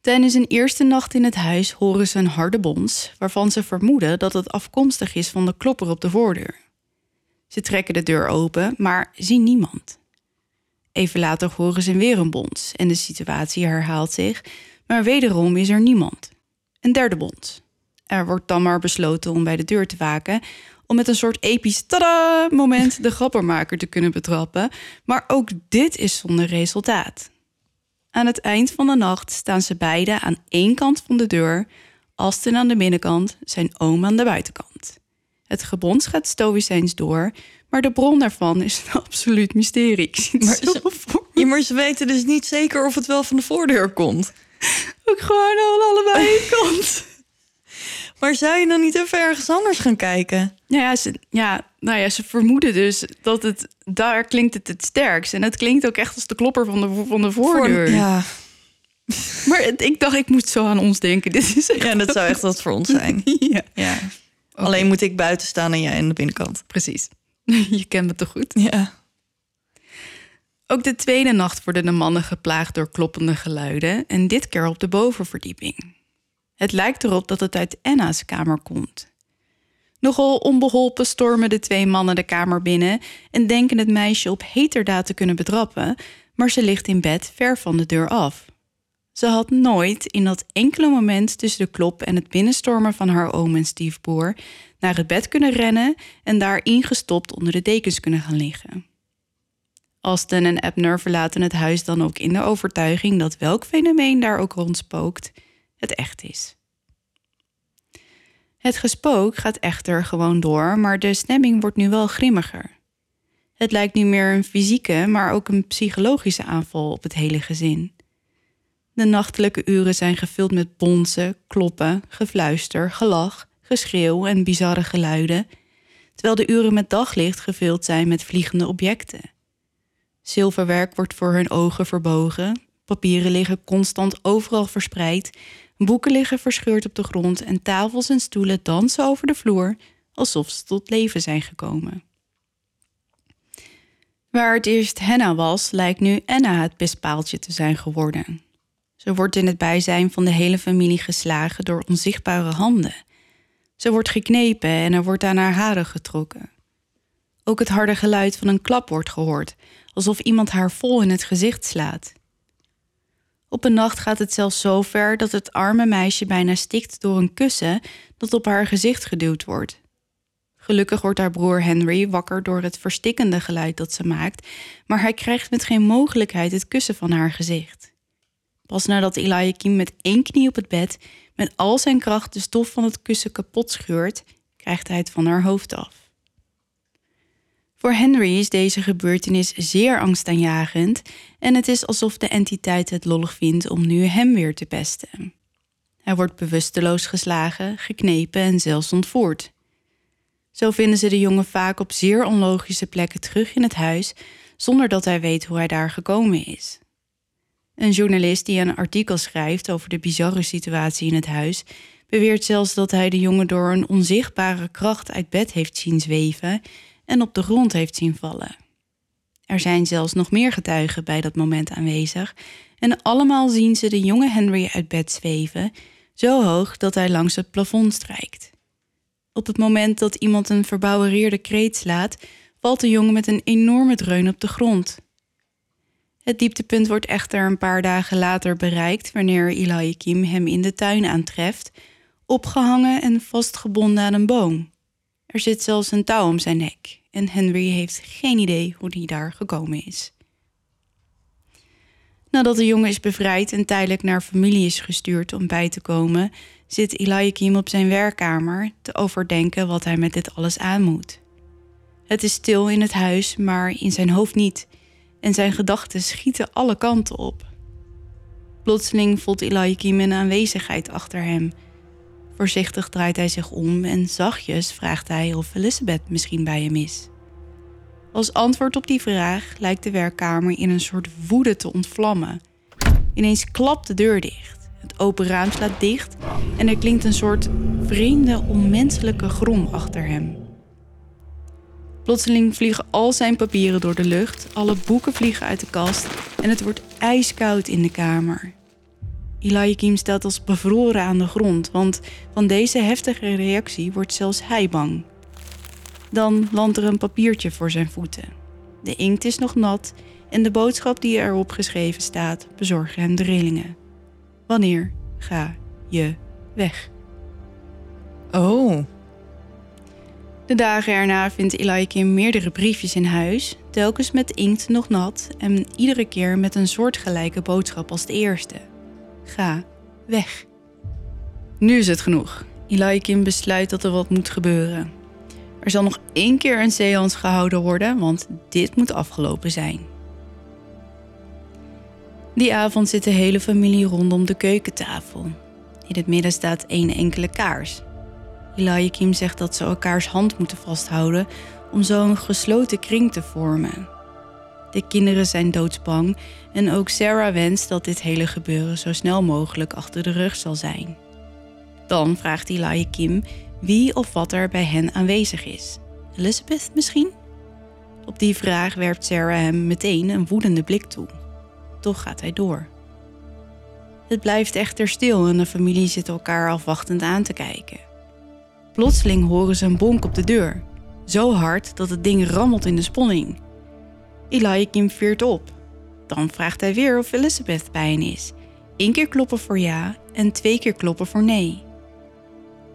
Tijdens een eerste nacht in het huis horen ze een harde bons, waarvan ze vermoeden dat het afkomstig is van de klopper op de voordeur. Ze trekken de deur open, maar zien niemand. Even later horen ze weer een bons en de situatie herhaalt zich, maar wederom is er niemand. Een derde bons. Er wordt dan maar besloten om bij de deur te waken, om met een soort episch tada moment de grappermaker te kunnen betrappen, maar ook dit is zonder resultaat. Aan het eind van de nacht staan ze beiden aan één kant van de deur, Aston aan de binnenkant, zijn oom aan de buitenkant. Het gebons gaat stoïcijns door, maar de bron daarvan is een absoluut mysterie. Ik zie het Maar ze- voor me. Ja, maar ze weten dus niet zeker of het wel van de voordeur komt. Ook gewoon aan allebei kant. Maar zou je dan niet even ergens anders gaan kijken? Nou ja, ze, ja, nou ja, ze vermoeden dus dat het daar klinkt het het sterkst. En het klinkt ook echt als de klopper van de, van de voordeur. Voor- ja. Maar het- ik dacht, ik moet zo aan ons denken. Dit is echt... ja, dat zou echt wat voor ons zijn. ja, Ja. Alleen moet ik buiten staan en jij aan de binnenkant. precies. Je kent me toch goed? Ja. Ook de tweede nacht worden de mannen geplaagd door kloppende geluiden. En dit keer op de bovenverdieping. Het lijkt erop dat het uit Anna's kamer komt. Nogal onbeholpen stormen de twee mannen de kamer binnen en denken het meisje op heterdaad te kunnen betrappen, maar ze ligt in bed ver van de deur af. Ze had nooit in dat enkele moment tussen de klop en het binnenstormen van haar oom en stiefbroer naar het bed kunnen rennen en daar ingestopt onder de dekens kunnen gaan liggen. Austin en Abner verlaten het huis dan ook in de overtuiging dat welk fenomeen daar ook rondspookt, het echt is. Het gespook gaat echter gewoon door, maar de stemming wordt nu wel grimmiger. Het lijkt nu meer een fysieke, maar ook een psychologische aanval op het hele gezin. De nachtelijke uren zijn gevuld met bonzen, kloppen, gefluister, gelach, geschreeuw en bizarre geluiden, terwijl de uren met daglicht gevuld zijn met vliegende objecten. Zilverwerk wordt voor hun ogen verbogen, papieren liggen constant overal verspreid, boeken liggen verscheurd op de grond en tafels en stoelen dansen over de vloer alsof ze tot leven zijn gekomen. Waar het eerst Henna was, lijkt nu Anna het pispaaltje te zijn geworden. Ze wordt in het bijzijn van de hele familie geslagen door onzichtbare handen. Ze wordt geknepen en er wordt aan haar haren getrokken. Ook het harde geluid van een klap wordt gehoord, alsof iemand haar vol in het gezicht slaat. Op een nacht gaat het zelfs zo ver dat het arme meisje bijna stikt door een kussen dat op haar gezicht geduwd wordt. Gelukkig wordt haar broer Henry wakker door het verstikkende geluid dat ze maakt, maar hij krijgt met geen mogelijkheid het kussen van haar gezicht. Pas nadat Eliakim met één knie op het bed met al zijn kracht de stof van het kussen kapot scheurt, krijgt hij het van haar hoofd af. Voor Henry is deze gebeurtenis zeer angstaanjagend en het is alsof de entiteit het lollig vindt om nu hem weer te pesten. Hij wordt bewusteloos geslagen, geknepen en zelfs ontvoerd. Zo vinden ze de jongen vaak op zeer onlogische plekken terug in het huis, zonder dat hij weet hoe hij daar gekomen is. Een journalist die een artikel schrijft over de bizarre situatie in het huis, beweert zelfs dat hij de jongen door een onzichtbare kracht uit bed heeft zien zweven en op de grond heeft zien vallen. Er zijn zelfs nog meer getuigen bij dat moment aanwezig en allemaal zien ze de jonge Henry uit bed zweven, zo hoog dat hij langs het plafond strijkt. Op het moment dat iemand een verbouwereerde kreet slaat, valt de jongen met een enorme dreun op de grond. Het dieptepunt wordt echter een paar dagen later bereikt wanneer Eliakim hem in de tuin aantreft, opgehangen en vastgebonden aan een boom. Er zit zelfs een touw om zijn nek en Henry heeft geen idee hoe die daar gekomen is. Nadat de jongen is bevrijd en tijdelijk naar familie is gestuurd om bij te komen, zit Eliakim op zijn werkkamer te overdenken wat hij met dit alles aan moet. Het is stil in het huis, maar in zijn hoofd niet, en zijn gedachten schieten alle kanten op. Plotseling voelt Eliakim een aanwezigheid achter hem. Voorzichtig draait hij zich om en zachtjes vraagt hij of Elizabeth misschien bij hem is. Als antwoord op die vraag lijkt de werkkamer in een soort woede te ontvlammen. Ineens klapt de deur dicht. Het open raam slaat dicht en er klinkt een soort vreemde, onmenselijke grom achter hem. Plotseling vliegen al zijn papieren door de lucht, alle boeken vliegen uit de kast en het wordt ijskoud in de kamer. Eliakim staat als bevroren aan de grond, want van deze heftige reactie wordt zelfs hij bang. Dan landt er een papiertje voor zijn voeten. De inkt is nog nat en de boodschap die erop geschreven staat bezorgen hem de rillingen. Wanneer ga je weg? Oh. De dagen erna vindt Eliakim meerdere briefjes in huis, telkens met inkt nog nat en iedere keer met een soortgelijke boodschap als de eerste. Ga weg. Nu is het genoeg. Eliakim besluit dat er wat moet gebeuren. Er zal nog één keer een seance gehouden worden, want dit moet afgelopen zijn. Die avond zit de hele familie rondom de keukentafel. In het midden staat één enkele kaars. Eliakim zegt dat ze elkaars hand moeten vasthouden om zo een gesloten kring te vormen. De kinderen zijn doodsbang en ook Sarah wenst dat dit hele gebeuren zo snel mogelijk achter de rug zal zijn. Dan vraagt Eliakim wie of wat er bij hen aanwezig is. Elizabeth misschien? Op die vraag werpt Sarah hem meteen een woedende blik toe. Toch gaat hij door. Het blijft echter stil en de familie zit elkaar afwachtend aan te kijken. Plotseling horen ze een bonk op de deur. Zo hard dat het ding rammelt in de sponning. Eliakim veert op. Dan vraagt hij weer of Elizabeth bij hen is. Eén keer kloppen voor ja en twee keer kloppen voor nee.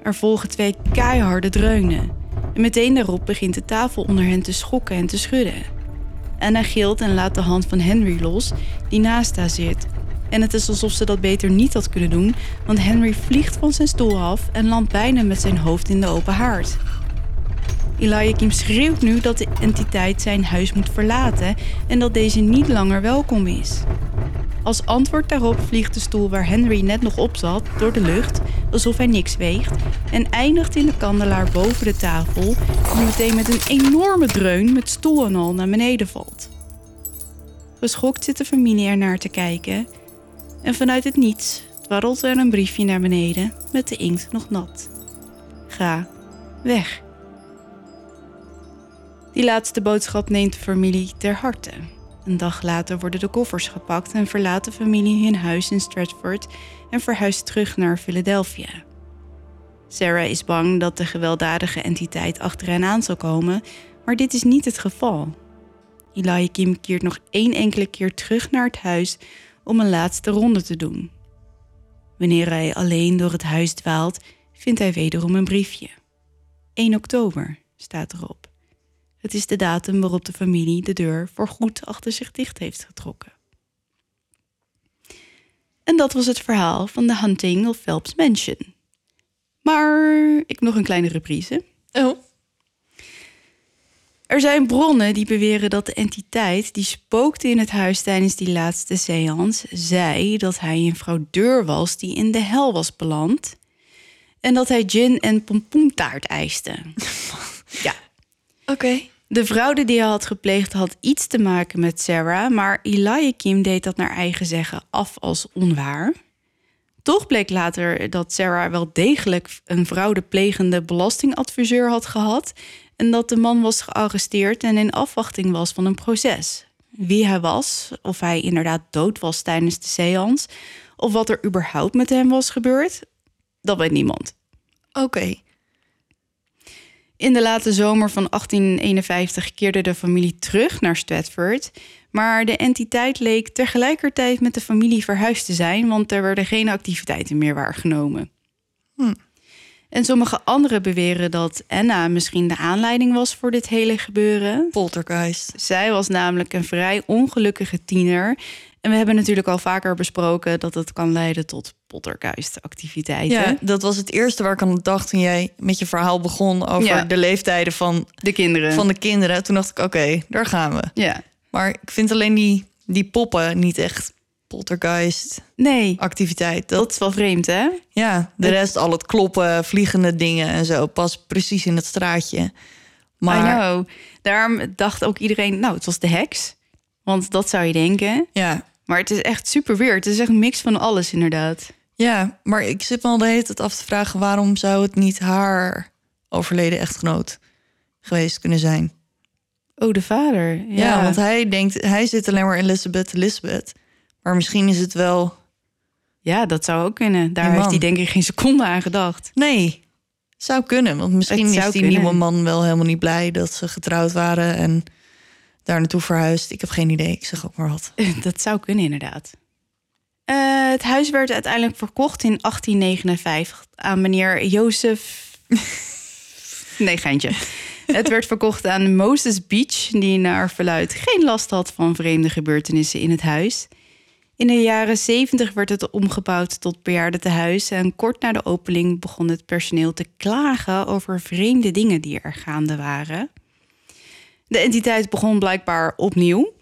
Er volgen twee keiharde dreunen. En meteen daarop begint de tafel onder hen te schokken en te schudden. Anna gilt en laat de hand van Henry los, die naast haar zit. En het is alsof ze dat beter niet had kunnen doen, want Henry vliegt van zijn stoel af en landt bijna met zijn hoofd in de open haard. Eliakim schreeuwt nu dat de entiteit zijn huis moet verlaten en dat deze niet langer welkom is. Als antwoord daarop vliegt de stoel waar Henry net nog op zat door de lucht, alsof hij niks weegt, en eindigt in de kandelaar boven de tafel, die meteen met een enorme dreun met stoel en al naar beneden valt. Geschokt zit de familie er naar te kijken, en vanuit het niets dwarrelt er een briefje naar beneden met de inkt nog nat. Ga weg. Die laatste boodschap neemt de familie ter harte. Een dag later worden de koffers gepakt en verlaat de familie hun huis in Stratford en verhuist terug naar Philadelphia. Sarah is bang dat de gewelddadige entiteit achter hen aan zal komen, maar dit is niet het geval. Eliakim keert nog één enkele keer terug naar het huis om een laatste ronde te doen. Wanneer hij alleen door het huis dwaalt, vindt hij wederom een briefje. 1 oktober staat erop. Het is de datum waarop de familie de deur voorgoed achter zich dicht heeft getrokken. En dat was het verhaal van de Hunting of Phelps Mansion. Maar ik nog een kleine reprise. Oh. Er zijn bronnen die beweren dat de entiteit die spookte in het huis tijdens die laatste seance zei dat hij een fraudeur was die in de hel was beland en dat hij gin en pompoentaart eiste. ja, Oké. de fraude die hij had gepleegd had iets te maken met Sarah, maar Eliakim deed dat naar eigen zeggen af als onwaar. Toch bleek later dat Sarah wel degelijk een fraudeplegende belastingadviseur had gehad en dat de man was gearresteerd en in afwachting was van een proces. Wie hij was, of hij inderdaad dood was tijdens de seance, of wat er überhaupt met hem was gebeurd, dat weet niemand. Oké. In de late zomer van 1851 keerde de familie terug naar Stratford. Maar de entiteit leek tegelijkertijd met de familie verhuisd te zijn, want er werden geen activiteiten meer waargenomen. Hm. En sommige anderen beweren dat Anna misschien de aanleiding was voor dit hele gebeuren. Poltergeist. Zij was namelijk een vrij ongelukkige tiener. En we hebben natuurlijk al vaker besproken dat het kan leiden tot poltergeist-activiteiten. Ja, dat was het eerste waar ik aan dacht toen jij met je verhaal begon over Ja. de leeftijden van, De kinderen. van de kinderen. Toen dacht ik, oké, daar gaan we. Ja. Maar ik vind alleen die, die poppen niet echt poltergeist Nee, activiteit. Dat, dat is wel vreemd, hè? ja, de rest, al het kloppen, vliegende dingen en zo, past precies in het straatje. I Maar know. Daarom dacht ook iedereen, nou, het was de heks. Want dat zou je denken. ja, Maar het is echt super weird. Het is echt een mix van alles, inderdaad. ja, maar ik zit me al de hele tijd af te vragen... waarom zou het niet haar overleden echtgenoot geweest kunnen zijn? Oh, de vader. Ja, Ja, want hij denkt, hij zit alleen maar Elizabeth, Elizabeth. Maar misschien is het wel... ja, dat zou ook kunnen. Daar heeft hij denk ik geen seconde aan gedacht. Nee, zou kunnen. Want misschien is die kunnen. nieuwe man wel helemaal niet blij... dat ze getrouwd waren en daar naartoe verhuisd. Ik heb geen idee, ik zeg ook maar wat. Dat zou kunnen, inderdaad. Eh, het huis werd uiteindelijk verkocht in 1859 aan meneer Jozef. nee, geintje. Het werd verkocht aan Moses Beach, die naar verluid geen last had van vreemde gebeurtenissen in het huis. In de jaren 70 werd het omgebouwd tot bejaardentehuis en kort na de opening begon het personeel te klagen over vreemde dingen die er gaande waren. De entiteit begon blijkbaar opnieuw.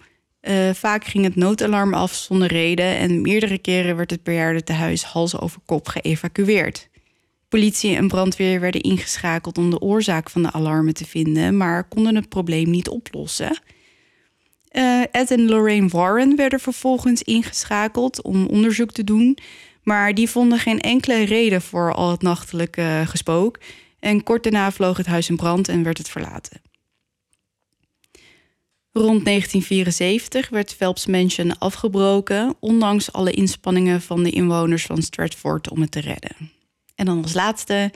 Uh, vaak ging het noodalarm af zonder reden en meerdere keren werd het bejaardentehuis hals over kop geëvacueerd. Politie en brandweer werden ingeschakeld om de oorzaak van de alarmen te vinden, maar konden het probleem niet oplossen. Uh, Ed en Lorraine Warren werden vervolgens ingeschakeld om onderzoek te doen, maar die vonden geen enkele reden voor al het nachtelijke gespook. En kort daarna vloog het huis in brand en werd het verlaten. Rond 1974 werd Phelps Mansion afgebroken, ondanks alle inspanningen van de inwoners van Stratford om het te redden. En dan als laatste,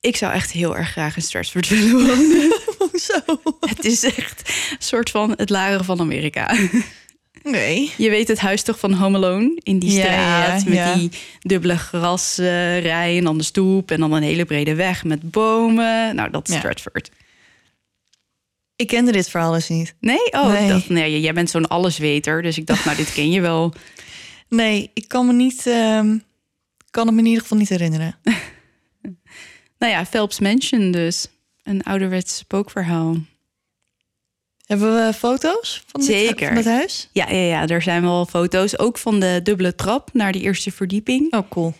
ik zou echt heel erg graag in Stratford willen wonen. Zo. Het is echt een soort van het lagere van Amerika. Nee. Je weet het huis toch van Home Alone? In die straat ja, met ja. die dubbele grasrij en dan de stoep... en dan een hele brede weg met bomen. Nou, dat is Ja. Stratford. Ik kende dit verhaal dus niet. Nee? Oh, Nee. Ik dacht, nee, jij bent zo'n allesweter. Dus ik dacht, nou, dit ken je wel. Nee, ik kan me niet. ehm, kan het me in ieder geval niet herinneren. Nou ja, Phelps Mansion dus. Een ouderwets spookverhaal. Hebben we foto's van, dit, Zeker. van het huis? Ja, ja, ja, er zijn wel foto's. Ook van de dubbele trap naar die eerste verdieping. Oh, cool.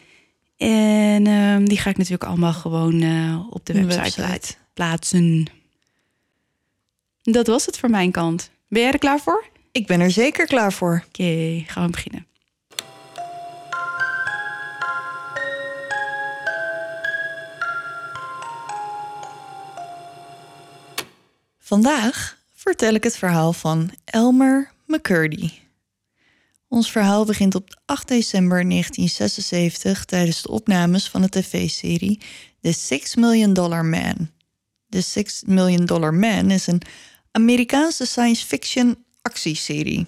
En ehm, die ga ik natuurlijk allemaal gewoon eh, op de De website, website. plaat- plaatsen. Dat was het voor mijn kant. Ben jij er klaar voor? Ik ben er zeker klaar voor. Oké, gaan we beginnen. Vandaag vertel ik het verhaal van Elmer McCurdy. Ons verhaal begint op 8 december 1976 tijdens de opnames van de tv-serie The Six Million Dollar Man. The Six Million Dollar Man is een Amerikaanse science fiction actieserie.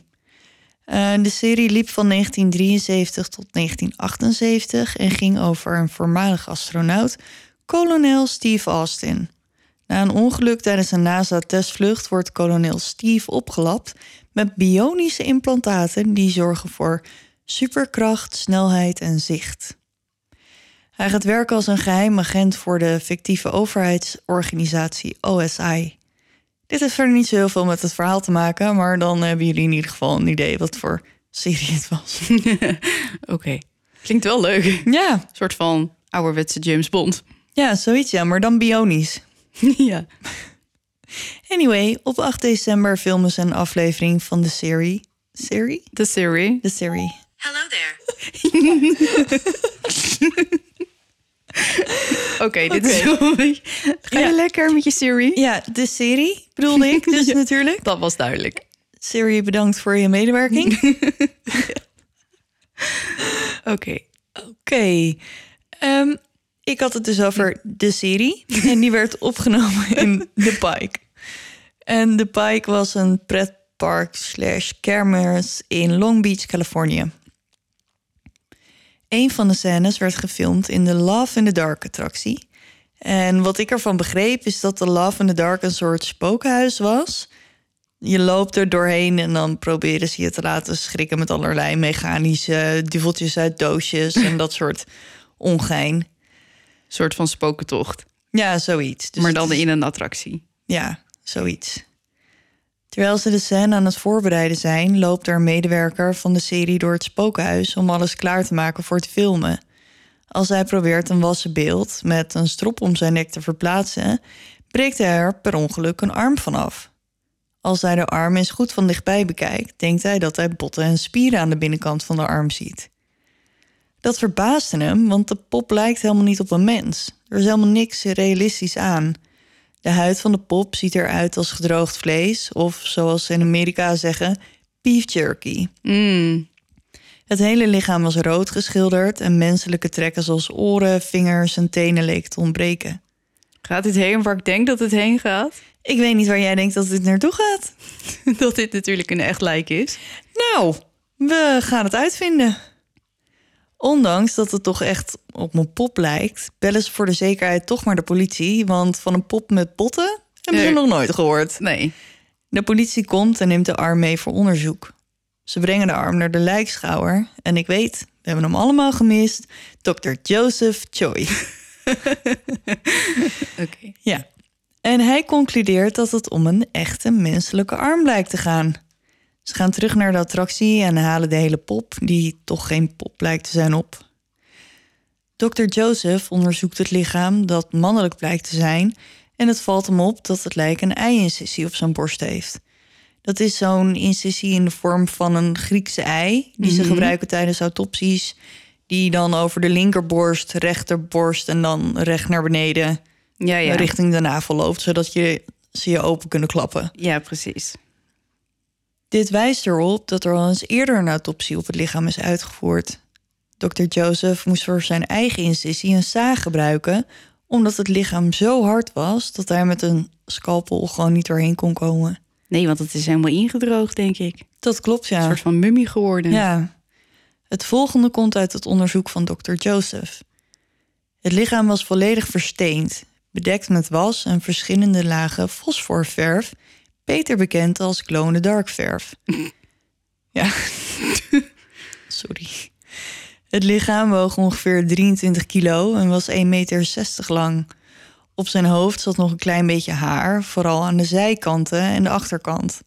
Eh, de serie liep van 1973 tot 1978 en ging over een voormalig astronaut, kolonel Steve Austin. Na een ongeluk tijdens een NASA-testvlucht wordt kolonel Steve opgelapt met bionische implantaten die zorgen voor superkracht, snelheid en zicht. Hij gaat werken als een geheim agent voor de fictieve overheidsorganisatie OSI. Dit heeft verder niet zo heel veel met het verhaal te maken, maar dan hebben jullie in ieder geval een idee wat voor serie het was. Oké. Klinkt wel leuk. Een Ja, soort van ouderwetse James Bond. ja, zoiets ja, maar dan bionisch. ja. Anyway, op 8 december filmen ze een aflevering van de serie. Serie? De serie. De serie. Hello there. Oké, dit is beetje... Ga je Ja. lekker met je serie? Ja, de serie bedoelde ik dus Ja. natuurlijk. Dat was duidelijk. Serie, bedankt voor je medewerking. Oké. Oké. Ehm, ik had het dus over de serie. En die werd opgenomen in The Pike. En The Pike was een pretpark slash kermis in Long Beach, Californië. Een van de scènes werd gefilmd in de Love in the Dark attractie. En wat ik ervan begreep is dat de Love in the Dark een soort spookhuis was. Je loopt er doorheen en dan proberen ze je te laten schrikken met allerlei mechanische duveltjes uit doosjes en dat soort ongein. Soort van spokentocht. Ja, zoiets. Dus maar dan is- in een attractie. Ja, zoiets. Terwijl ze de scène aan het voorbereiden zijn, loopt er een medewerker van de serie door het spookhuis om alles klaar te maken voor het filmen. Als hij probeert een wassen beeld met een strop om zijn nek te verplaatsen, breekt hij er per ongeluk een arm vanaf. Als hij de arm eens goed van dichtbij bekijkt, denkt hij dat hij botten en spieren aan de binnenkant van de arm ziet. Dat verbaasde hem, want de pop lijkt helemaal niet op een mens. Er is helemaal niks realistisch aan. De huid van de pop ziet eruit als gedroogd vlees, of zoals ze in Amerika zeggen, beef jerky. Mm. Het hele lichaam was rood geschilderd en menselijke trekken zoals oren, vingers en tenen leken te ontbreken. Gaat dit heen waar ik denk dat het heen gaat? Ik weet niet waar jij denkt dat dit naartoe gaat. dat dit natuurlijk een echt lijk is. Nou, we gaan het uitvinden. Ondanks dat het toch echt op een pop lijkt, bellen ze voor de zekerheid toch maar de politie, want van een pop met botten hebben ze Nee. nog nooit gehoord. Nee. De politie komt en neemt de arm mee voor onderzoek. Ze brengen de arm naar de lijkschouwer. En ik weet, we hebben hem allemaal gemist. Dr. Joseph Choi. Oké. Ja. En hij concludeert dat het om een echte menselijke arm blijkt te gaan. Ze gaan terug naar de attractie en halen de hele pop, die toch geen pop blijkt te zijn, op. Dr. Joseph onderzoekt het lichaam dat mannelijk blijkt te zijn en het valt hem op dat het lijk een ei-incisie op zijn borst heeft. Dat is zo'n incisie in de vorm van een Griekse ei, die ze Mhm. gebruiken tijdens autopsies, die dan over de linkerborst, rechterborst en dan recht naar beneden Ja, ja. richting de navel loopt, zodat je ze je open kunnen klappen. ja, precies. Dit wijst erop dat er al eens eerder een autopsie op het lichaam is uitgevoerd. Dr. Joseph moest voor zijn eigen incisie een zaag gebruiken, omdat het lichaam zo hard was dat hij met een scalpel gewoon niet doorheen kon komen. Nee, want het is helemaal ingedroogd, denk ik. Dat klopt, Een ja. soort van mummie geworden. Ja. Het volgende komt uit het onderzoek van Dr. Joseph. Het lichaam was volledig versteend, bedekt met was en verschillende lagen fosforverf, beter bekend als glow-in-the-dark verf. ja. Sorry. Het lichaam woog ongeveer 23 kilo en was 1,60 meter lang. Op zijn hoofd zat nog een klein beetje haar, vooral aan de zijkanten en de achterkant.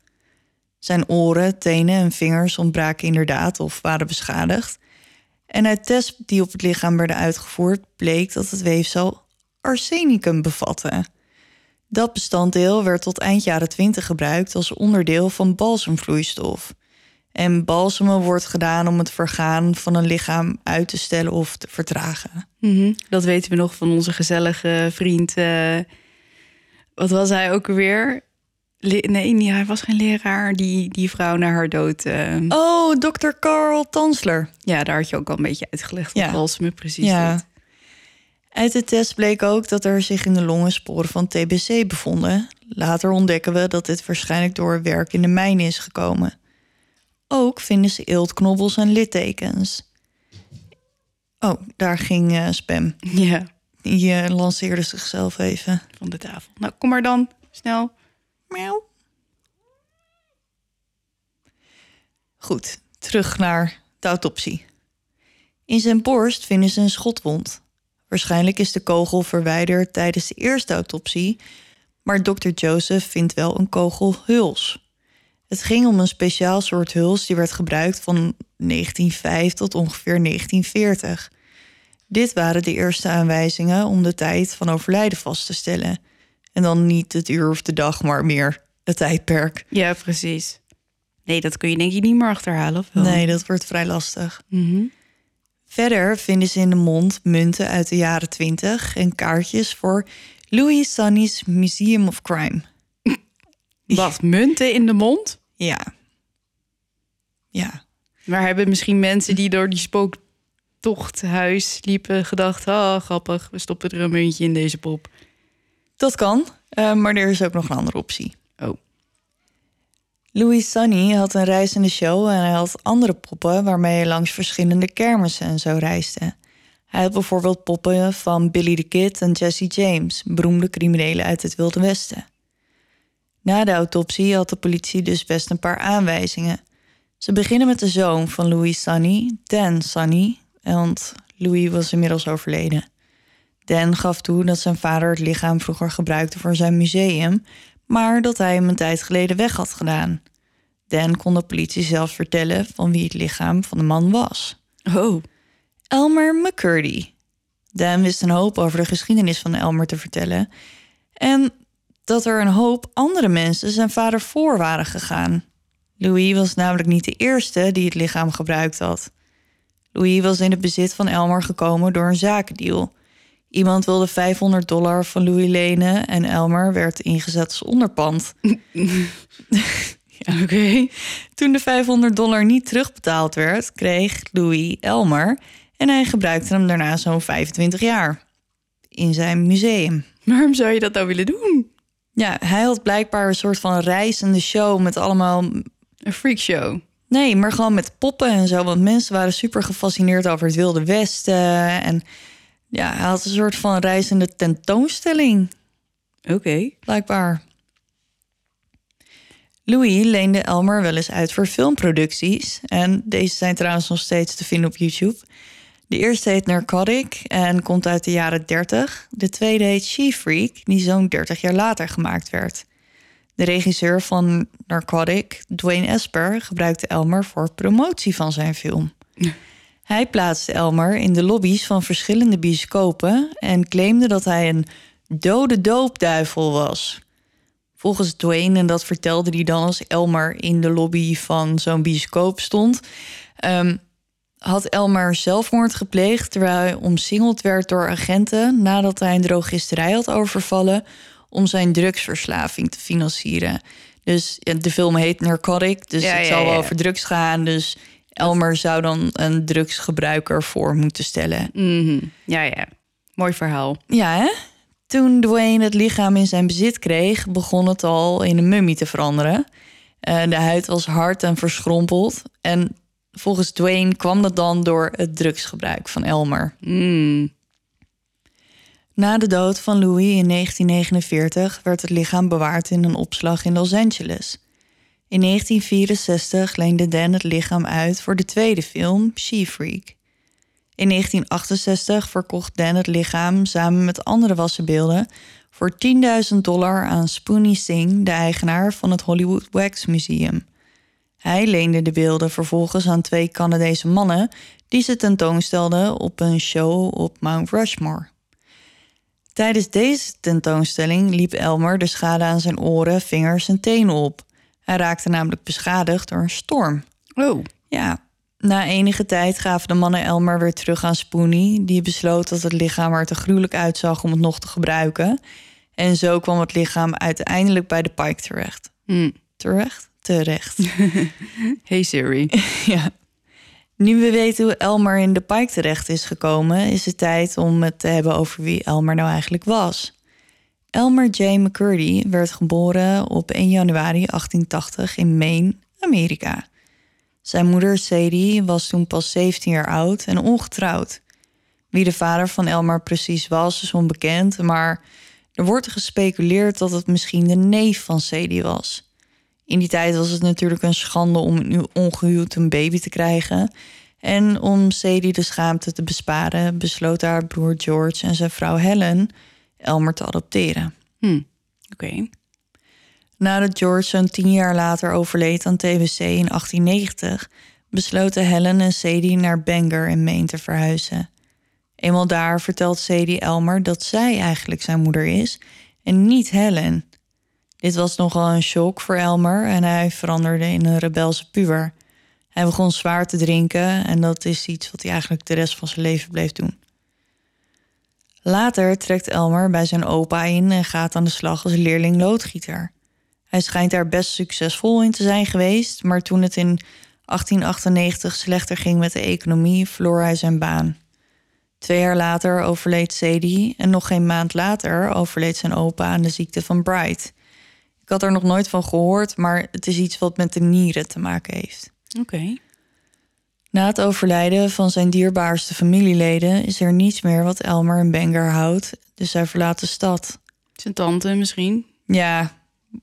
Zijn oren, tenen en vingers ontbraken inderdaad of waren beschadigd. En uit tests die op het lichaam werden uitgevoerd, bleek dat het weefsel arsenicum bevatte. Dat bestanddeel werd tot eind jaren 20 gebruikt als onderdeel van balsemvloeistof. En balsemen wordt gedaan om het vergaan van een lichaam uit te stellen of te vertragen. Mhm. Dat weten we nog van onze gezellige vriend. eh, wat was hij ook alweer? Le- nee, niet, hij was geen leraar. Die, die vrouw naar haar dood. eh, Oh, dokter Carl Tansler. Ja, daar had je ook al een beetje uitgelegd. Ja. Wat balsem precies Ja. Uit de test bleek ook dat er zich in de longen sporen van TBC bevonden. Later ontdekken we dat dit waarschijnlijk door werk in de mijn is gekomen. Ook vinden ze eeltknobbels en littekens. Oh, daar ging eh, Spam. Ja, Die eh, lanceerde zichzelf even. van de tafel. Nou, kom maar dan. Snel. Miauw. Goed, terug naar de autopsie. In zijn borst vinden ze een schotwond. Waarschijnlijk is de kogel verwijderd tijdens de eerste autopsie, maar dokter Joseph vindt wel een kogelhuls. Het ging om een speciaal soort huls die werd gebruikt van 1905 tot ongeveer 1940. Dit waren de eerste aanwijzingen om de tijd van overlijden vast te stellen. En dan niet het uur of de dag, maar meer het tijdperk. Ja, precies. Nee, dat kun je denk ik niet meer achterhalen. Of wel? Nee, dat wordt vrij lastig. Mhm. Verder vinden ze in de mond munten uit de jaren 20 en kaartjes voor Louis Sunny's Museum of Crime. Wacht, munten in de mond? Ja. Ja. Maar hebben misschien mensen die door die spooktochthuis liepen gedacht... ah, grappig, we stoppen er een muntje in deze pop. Dat kan, eh, maar er is ook nog een andere optie. Louis Sunny had een reizende show en hij had andere poppen waarmee hij langs verschillende kermissen en zo reisde. Hij had bijvoorbeeld poppen van Billy the Kid en Jesse James, beroemde criminelen uit het Wilde Westen. Na de autopsie had de politie dus best een paar aanwijzingen. Ze beginnen met de zoon van Louis Sunny, Dan Sunny, want Louis was inmiddels overleden. Dan gaf toe dat zijn vader het lichaam vroeger gebruikte voor zijn museum, maar dat hij hem een tijd geleden weg had gedaan. Dan kon de politie zelfs vertellen van wie het lichaam van de man was. Oh. Elmer McCurdy. Dan wist een hoop over de geschiedenis van Elmer te vertellen. En dat er een hoop andere mensen zijn vader voor waren gegaan. Louis was namelijk niet de eerste die het lichaam gebruikt had. Louis was in het bezit van Elmer gekomen door een zakendeal. Iemand wilde 500 dollar van Louis lenen en Elmer werd ingezet als onderpand. Ja, oké. Toen de 500 dollar niet terugbetaald werd, kreeg Louis Elmer en hij gebruikte hem daarna zo'n 25 jaar in zijn museum. Waarom zou je dat nou willen doen? Ja, hij had blijkbaar een soort van reizende show met allemaal. Een freakshow. Nee, maar gewoon met poppen en zo. Want mensen waren super gefascineerd over het Wilde Westen. En ja, hij had een soort van reizende tentoonstelling, Oké. blijkbaar. Louis leende Elmer wel eens uit voor filmproducties. En deze zijn trouwens nog steeds te vinden op YouTube. De eerste heet Narcotic en komt uit de jaren 30. De tweede heet She Freak, die zo'n 30 jaar later gemaakt werd. De regisseur van Narcotic, Dwayne Esper, gebruikte Elmer voor promotie van zijn film. Hij plaatste Elmer in de lobby's van verschillende bioscopen en claimde dat hij een dode doopduivel was. Volgens Dwayne, en dat vertelde hij dan als Elmer in de lobby van zo'n bioscoop stond, ehm, had Elmer zelfmoord gepleegd terwijl hij omsingeld werd door agenten nadat hij een drogisterij had overvallen om zijn drugsverslaving te financieren. Dus de film heet Narcotic, dus het zal wel over drugs gaan. Dus Elmer zou dan een drugsgebruiker voor moeten stellen. Mhm. Ja, ja. Mooi verhaal. Ja, hè? Toen Dwayne het lichaam in zijn bezit kreeg, begon het al in een mummie te veranderen. Uh, de huid was hard en verschrompeld. En volgens Dwayne kwam dat dan door het drugsgebruik van Elmer. Mm. Na de dood van Louis in 1949 werd het lichaam bewaard in een opslag in Los Angeles. In 1964 leende Dan het lichaam uit voor de tweede film She Freak. In 1968 verkocht Dan het lichaam samen met andere wassenbeelden voor 10.000 dollar aan Spoonie Singh, de eigenaar van het Hollywood Wax Museum. Hij leende de beelden vervolgens aan twee Canadese mannen die ze tentoonstelden op een show op Mount Rushmore. Tijdens deze tentoonstelling liep Elmer de schade aan zijn oren, vingers en tenen op. Hij raakte namelijk beschadigd door een storm. Oh. Ja, na enige tijd gaven de mannen Elmer weer terug aan Spoonie. Die besloot dat het lichaam er te gruwelijk uitzag om het nog te gebruiken. En zo kwam het lichaam uiteindelijk bij de Pike terecht. Mm. Terecht? Terecht. hey Siri. ja. Nu we weten hoe Elmer in de Pike terecht is gekomen, is het tijd om het te hebben over wie Elmer nou eigenlijk was. Elmer J. McCurdy werd geboren op 1 januari 1880 in Maine, Amerika. Zijn moeder Sadie was toen pas 17 jaar oud en ongetrouwd. Wie de vader van Elmer precies was, is onbekend, maar er wordt gespeculeerd dat het misschien de neef van Sadie was. In die tijd was het natuurlijk een schande om ongehuwd een baby te krijgen. En om Sadie de schaamte te besparen, besloot haar broer George en zijn vrouw Helen Elmer te adopteren. Hm. Oké. Nadat George zo'n tien jaar later overleed aan TBC in 1890, besloten Helen en Sadie naar Bangor in Maine te verhuizen. Eenmaal daar vertelt Sadie Elmer dat zij eigenlijk zijn moeder is en niet Helen. Dit was nogal een shock voor Elmer en hij veranderde in een rebelse puber. Hij begon zwaar te drinken en dat is iets wat hij eigenlijk de rest van zijn leven bleef doen. Later trekt Elmer bij zijn opa in en gaat aan de slag als leerling loodgieter. Hij schijnt daar best succesvol in te zijn geweest, maar toen het in 1898 slechter ging met de economie, verloor hij zijn baan. Twee jaar later overleed Sadie en nog geen maand later overleed zijn opa aan de ziekte van Bright. Ik had er nog nooit van gehoord, maar het is iets wat met de nieren te maken heeft. Oké. Na het overlijden van zijn dierbaarste familieleden is er niets meer wat Elmer en Bangor houdt, dus hij verlaat de stad. Zijn tante misschien? Ja,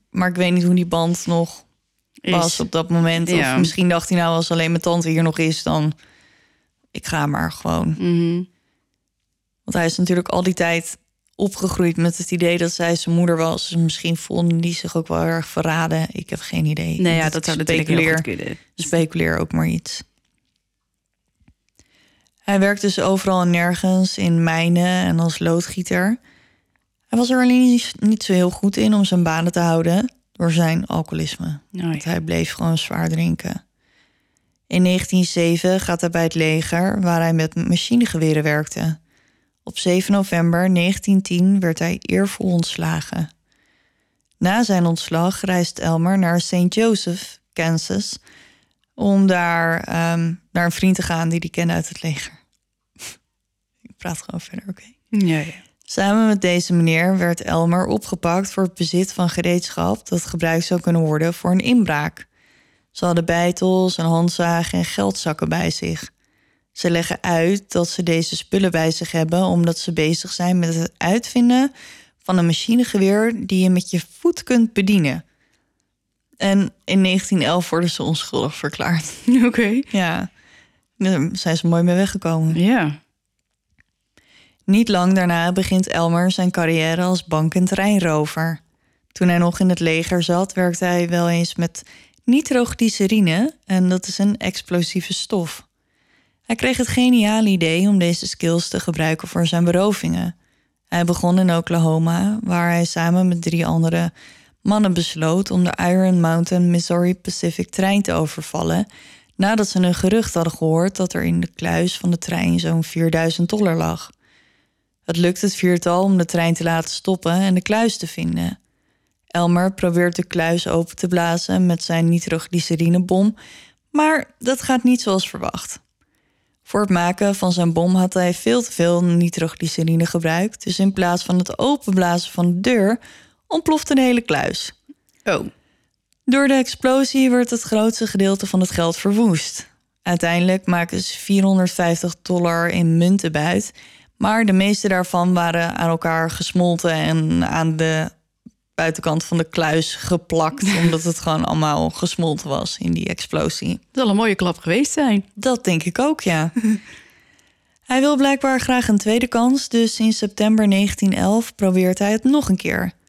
maar ik weet niet hoe die band nog Is. was op dat moment. Ja. Of misschien dacht hij nou, als alleen mijn tante hier nog is, dan ik ga maar gewoon. Mhm. Want hij is natuurlijk al die tijd opgegroeid met het idee dat zij zijn moeder was. Dus misschien vonden die zich ook wel erg verraden. Ik heb geen idee. Nee, ja, dat zou natuurlijk heel speculeer. goed kunnen. Speculeer ook maar iets. Hij werkt dus overal en nergens in mijnen en als loodgieter. Hij was er alleen niet- zo heel goed in om zijn banen te houden door zijn alcoholisme. Oh, Want hij bleef gewoon zwaar drinken. In 1907 gaat hij bij het leger, waar hij met machinegeweren werkte. Op 7 november 1910 werd hij eervol ontslagen. Na zijn ontslag reist Elmer naar St. Joseph, Kansas, om daar ehm, naar een vriend te gaan die hij kende uit het leger. Ik praat gewoon verder, oké? Ja, ja. Samen met deze meneer werd Elmer opgepakt voor het bezit van gereedschap dat gebruikt zou kunnen worden voor een inbraak. Ze hadden beitels, een handzaag en geldzakken bij zich. Ze leggen uit dat ze deze spullen bij zich hebben omdat ze bezig zijn met het uitvinden van een machinegeweer die je met je voet kunt bedienen. En in 1911 worden ze onschuldig verklaard. Oké. Ja, daar zijn ze mooi mee weggekomen. Ja. Niet lang daarna begint Elmer zijn carrière als bank- en treinrover. Toen hij nog in het leger zat, werkte hij wel eens met nitroglycerine en dat is een explosieve stof. Hij kreeg het geniale idee om deze skills te gebruiken voor zijn berovingen. Hij begon in Oklahoma, waar hij samen met drie andere mannen besloot om de Iron Mountain Missouri Pacific trein te overvallen, nadat ze een gerucht hadden gehoord dat er in de kluis van de trein zo'n 4000 dollar lag. Het lukt het viertal om de trein te laten stoppen en de kluis te vinden. Elmer probeert de kluis open te blazen met zijn nitroglycerinebom, maar dat gaat niet zoals verwacht. Voor het maken van zijn bom had hij veel te veel nitroglycerine gebruikt, dus in plaats van het openblazen van de deur ontplofte de hele kluis. Oh. Door de explosie werd het grootste gedeelte van het geld verwoest. Uiteindelijk maken ze 450 dollar in munten buit, maar de meeste daarvan waren aan elkaar gesmolten en aan de buitenkant van de kluis geplakt, omdat het gewoon allemaal gesmolten was in die explosie. Het zal een mooie klap geweest zijn. Dat denk ik ook, ja. hij wil blijkbaar graag een tweede kans, dus in september 1911 probeert hij het nog een keer.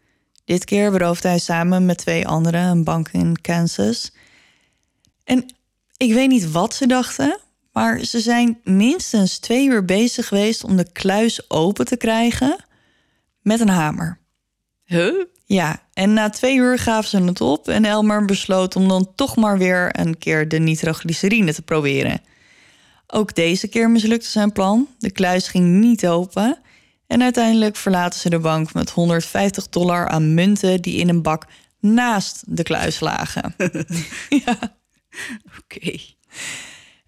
Dit keer berooft hij samen met twee anderen een bank in Kansas. En ik weet niet wat ze dachten, maar ze zijn minstens twee uur bezig geweest om de kluis open te krijgen met een hamer. Huh? Ja, en na twee uur gaven ze het op en Elmer besloot om dan toch maar weer een keer de nitroglycerine te proberen. Ook deze keer mislukte zijn plan. De kluis ging niet open. En uiteindelijk verlaten ze de bank met 150 dollar aan munten die in een bak naast de kluis lagen. ja. Oké.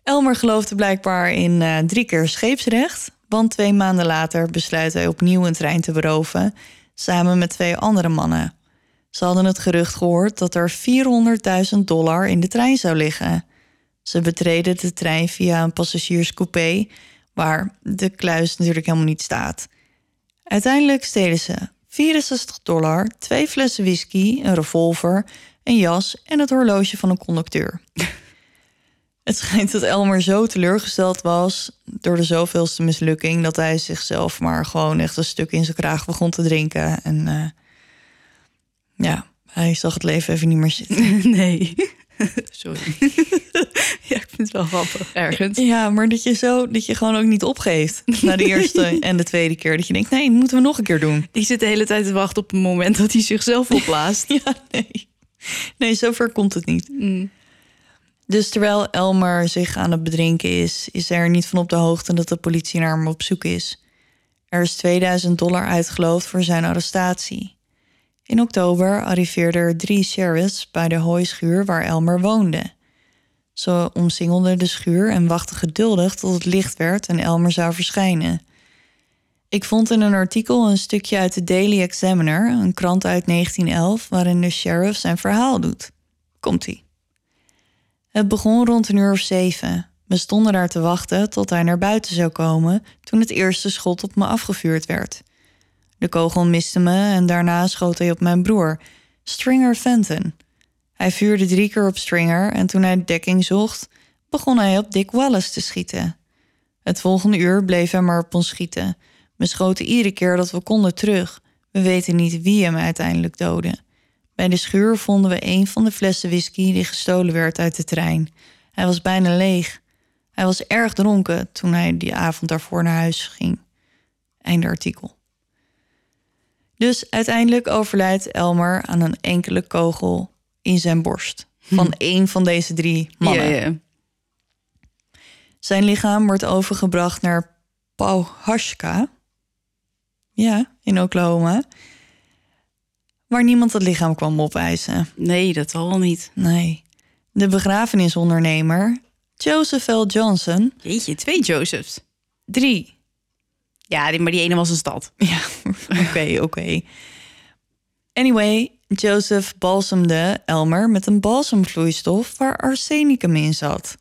Elmer geloofde blijkbaar in uh, drie keer scheepsrecht, want twee maanden later besluit hij opnieuw een trein te beroven, samen met twee andere mannen. Ze hadden het gerucht gehoord dat er 400.000 dollar in de trein zou liggen. Ze betreden de trein via een passagierscoupé, waar de kluis natuurlijk helemaal niet staat. Uiteindelijk stelen ze 64 dollar, twee flessen whisky, een revolver, een jas en het horloge van een conducteur. Het schijnt dat Elmer zo teleurgesteld was door de zoveelste mislukking dat hij zichzelf maar gewoon echt een stuk in zijn kraag begon te drinken. En uh, ja, hij zag het leven even niet meer zitten. Nee. Sorry. ja, ik vind het wel grappig ergens. Ja, maar dat je zo dat je gewoon ook niet opgeeft na de eerste en de tweede keer. Dat je denkt, nee, moeten we nog een keer doen. Die zit de hele tijd te wachten op het moment dat hij zichzelf opblaast. ja, nee. Nee, zover komt het niet. Mm. Dus terwijl Elmer zich aan het bedrinken is, is er niet van op de hoogte dat de politie naar hem op zoek is. Er is 2000 dollar uitgeloofd voor zijn arrestatie. In oktober arriveerden er drie sheriffs bij de hooischuur waar Elmer woonde. Ze omsingelden de schuur en wachten geduldig tot het licht werd en Elmer zou verschijnen. Ik vond in een artikel een stukje uit de Daily Examiner, een krant uit 1911, waarin de sheriff zijn verhaal doet. Komt-ie. Het begon rond een uur of zeven. We stonden daar te wachten tot hij naar buiten zou komen toen het eerste schot op me afgevuurd werd. De kogel miste me en daarna schoot hij op mijn broer, Stringer Fenton. Hij vuurde drie keer op Stringer en toen hij dekking zocht, begon hij op Dick Wallace te schieten. Het volgende uur bleef hij maar op ons schieten. We schoten iedere keer dat we konden terug. We weten niet wie hem uiteindelijk doodde. Bij de schuur vonden we een van de flessen whisky die gestolen werd uit de trein. Hij was bijna leeg. Hij was erg dronken toen hij die avond daarvoor naar huis ging. Einde artikel. Dus uiteindelijk overlijdt Elmer aan een enkele kogel in zijn borst. Van één van deze drie mannen. Ja, ja. Zijn lichaam wordt overgebracht naar Pauhashka. Ja, in Oklahoma. Waar niemand het lichaam kwam opeisen. Nee, dat wel niet. Nee. De begrafenisondernemer, Joseph L. Johnson. Jeetje, twee Josephs. Drie. Ja, maar die ene was een stad. Ja, oké, oké. Anyway, Joseph balsemde Elmer met een balsemvloeistof waar arsenicum in zat.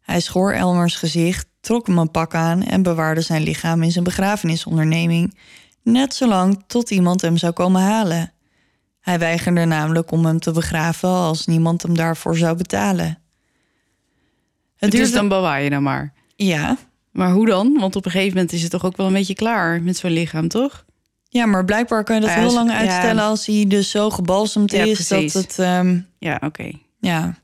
Hij schoor Elmers gezicht, trok hem een pak aan en bewaarde zijn lichaam in zijn begrafenisonderneming, net zolang tot iemand hem zou komen halen. Hij weigerde namelijk om hem te begraven als niemand hem daarvoor zou betalen. Het Dus duurde dan bewaar je dan maar. Ja, Maar hoe dan? Want op een gegeven moment is het toch ook wel een beetje klaar met zo'n lichaam, toch? ja, maar blijkbaar kan je dat Ah, heel lang ja. uitstellen als hij dus zo gebalsemd Ja, is precies. dat het. ehm, Ja, oké. Ja.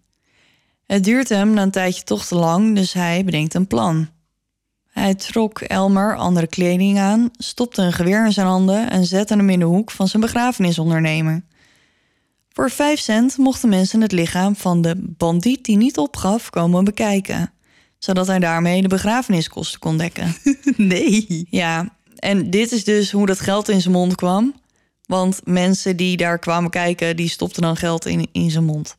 Het duurt hem na een tijdje toch te lang, dus hij bedenkt een plan. Hij trok Elmer andere kleding aan, stopte een geweer in zijn handen en zette hem in de hoek van zijn begrafenisondernemer. Voor vijf cent mochten mensen het lichaam van de bandiet die niet opgaf komen bekijken, zodat hij daarmee de begrafeniskosten kon dekken. Nee. Ja, en dit is dus hoe dat geld in zijn mond kwam. Want mensen die daar kwamen kijken, die stopten dan geld in, in zijn mond.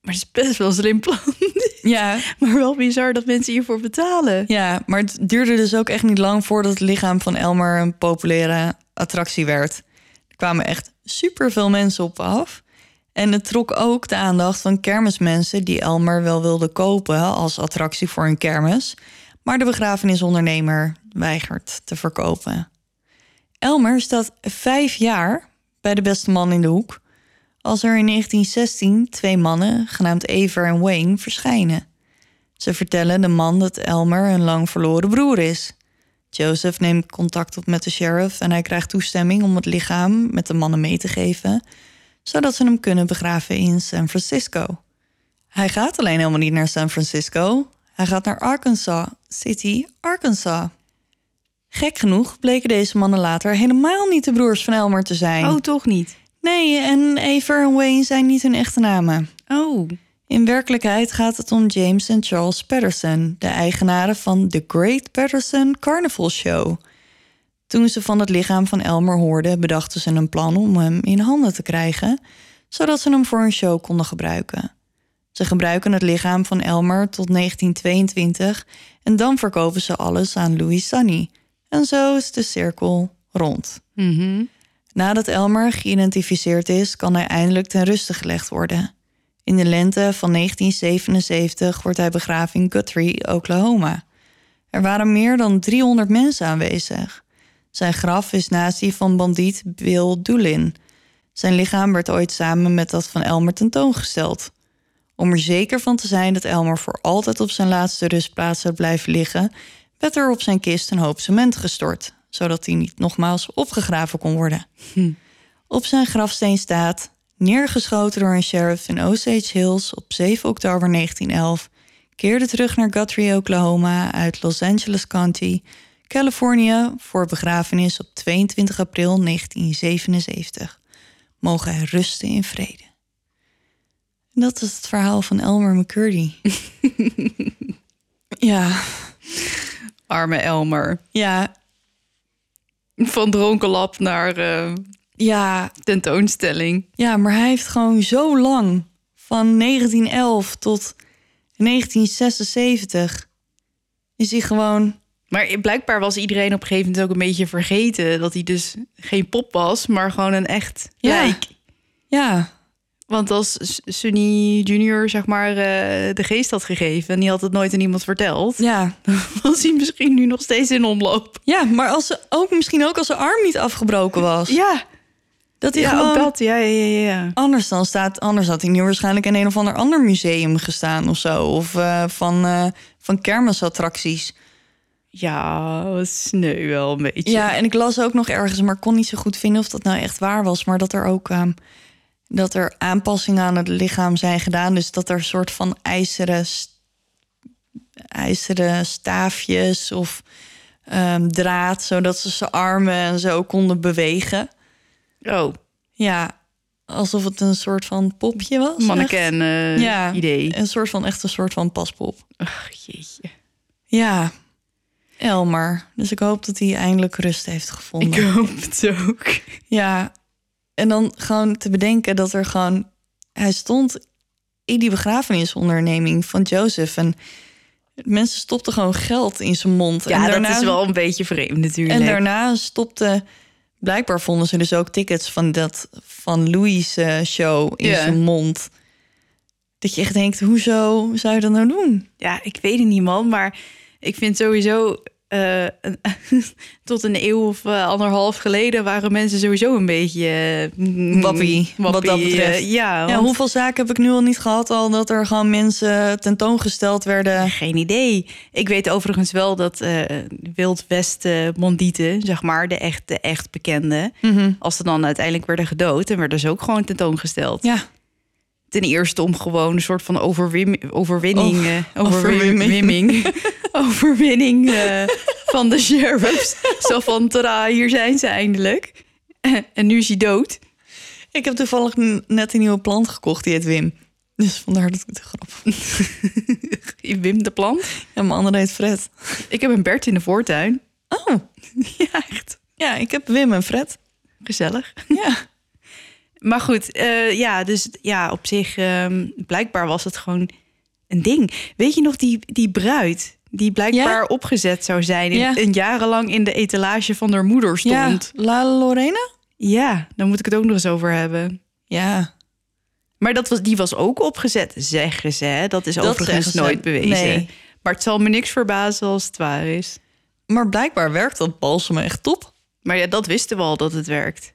Maar het is best wel een slim plan. Ja, Maar wel bizar dat mensen hiervoor betalen. Ja, maar het duurde dus ook echt niet lang voordat het lichaam van Elmer een populaire attractie werd. Er kwamen echt superveel mensen op af. En het trok ook de aandacht van kermismensen die Elmer wel wilden kopen als attractie voor hun kermis, maar de begrafenisondernemer weigert te verkopen. Elmer staat vijf jaar bij de beste man in de hoek, als er in 1916 twee mannen, genaamd Ever en Wayne, verschijnen. Ze vertellen de man dat Elmer een lang verloren broer is. Joseph neemt contact op met de sheriff en hij krijgt toestemming om het lichaam met de mannen mee te geven, zodat ze hem kunnen begraven in San Francisco. Hij gaat alleen helemaal niet naar San Francisco, hij gaat naar Arkansas City, Arkansas. Gek genoeg bleken deze mannen later helemaal niet de broers van Elmer te zijn. Oh, toch niet? Nee, en Aver en Wayne zijn niet hun echte namen. Oh. In werkelijkheid gaat het om James en Charles Patterson, de eigenaren van The Great Patterson Carnival Show. Toen ze van het lichaam van Elmer hoorden, bedachten ze een plan om hem in handen te krijgen, zodat ze hem voor een show konden gebruiken. Ze gebruiken het lichaam van Elmer tot 1922 en dan verkopen ze alles aan Louis Sunny. En zo is de cirkel rond. Mhm. Nadat Elmer geïdentificeerd is, kan hij eindelijk ten ruste gelegd worden. In de lente van 1977 wordt hij begraven in Guthrie, Oklahoma. Er waren meer dan 300 mensen aanwezig. Zijn graf is naast die van bandiet Bill Doolin. Zijn lichaam werd ooit samen met dat van Elmer tentoongesteld. Om er zeker van te zijn dat Elmer voor altijd op zijn laatste rustplaats zou blijven liggen, werd er op zijn kist een hoop cement gestort, zodat hij niet nogmaals opgegraven kon worden. Op zijn grafsteen staat: neergeschoten door een sheriff in Osage Hills op 7 oktober 1911, keerde terug naar Guthrie, Oklahoma uit Los Angeles County, Californië voor begrafenis op 22 april 1977. Mogen hij rusten in vrede. En dat is het verhaal van Elmer McCurdy. ja, Arme Elmer. ja, Van dronkenlap naar eh, ja, tentoonstelling. Ja, maar hij heeft gewoon zo lang, van 1911 tot 1976, is hij gewoon. Maar blijkbaar was iedereen op een gegeven moment ook een beetje vergeten... dat hij dus geen pop was, maar gewoon een echt Ja. lijk. Ja, Want als Sunny Junior zeg maar eh, de geest had gegeven... en die had het nooit aan iemand verteld... ja, was hij misschien nu nog steeds in omloop. ja, maar als ze ook misschien ook als zijn arm niet afgebroken was, Ja, dat hij ja gewoon. ook dat. Ja, ja, ja, ja. Anders dan staat, anders had hij nu waarschijnlijk in een of ander ander museum gestaan of zo, of eh, van, eh, van kermisattracties. Ja, sneu wel een beetje. Ja, en ik las ook nog ergens, maar kon niet zo goed vinden of dat nou echt waar was. Maar dat er ook ehm, dat er aanpassingen aan het lichaam zijn gedaan. Dus dat er een soort van ijzeren, ijzeren staafjes of ehm, draad, zodat ze zijn armen en zo konden bewegen. Oh, Ja, alsof het een soort van popje was. echt. mannequin eh, Ja. idee. Een soort van echt een soort van paspop. Ach, jeetje. Ja, Elmer. Dus ik hoop dat hij eindelijk rust heeft gevonden. Ik hoop het ook. Ja, en dan gewoon te bedenken dat er gewoon... Hij stond in die begrafenisonderneming van Joseph... en mensen stopten gewoon geld in zijn mond. Ja, en daarna, dat is wel een beetje vreemd natuurlijk. En daarna stopte... Blijkbaar vonden ze dus ook tickets van dat van Louis' show in Ja. zijn mond. Dat je echt denkt, hoezo zou je dat nou doen? Ja, ik weet het niet, man. Maar ik vind sowieso eh, tot een eeuw of eh, anderhalf geleden waren mensen sowieso een beetje uh, Wappie, wat dat betreft. ja, Ja, want- hoeveel zaken heb ik nu al niet gehad al dat er gewoon mensen tentoongesteld werden? Geen idee. Ik weet overigens wel dat eh Wild West eh, bandieten, zeg maar, de echt, de echt bekende, als ze dan uiteindelijk werden gedood, en werden ze ook gewoon tentoongesteld. Ja, Ten eerste om gewoon een soort van overwim, overwinning, Oh, overwinning. overwinning, eh, van de sheriffs. Zo van, tada, hier zijn ze eindelijk. En nu is hij dood. ik heb toevallig net een nieuwe plant gekocht, die heet Wim. Dus vandaar dat ik het grap. Wim de plant. En mijn andere heet Fred. Ik heb een Bert in de voortuin. Oh, Ja, echt ja, ik heb Wim en Fred. gezellig. Ja, Maar goed, eh, ja, dus ja, op zich, ehm, blijkbaar was het gewoon een ding. Weet je nog die, die bruid die blijkbaar Ja. opgezet zou zijn... Ja. en jarenlang in de etalage van haar moeder ja. stond? La Lorena? Ja, daar moet ik het ook nog eens over hebben. Ja, Maar dat was, die was ook opgezet, zeggen ze. Hè? Dat is Dat overigens ze. nooit bewezen. Nee. Maar het zal me niks verbazen als het waar is. maar blijkbaar werkt dat balsem echt top. Maar ja, dat wisten we al dat het werkt.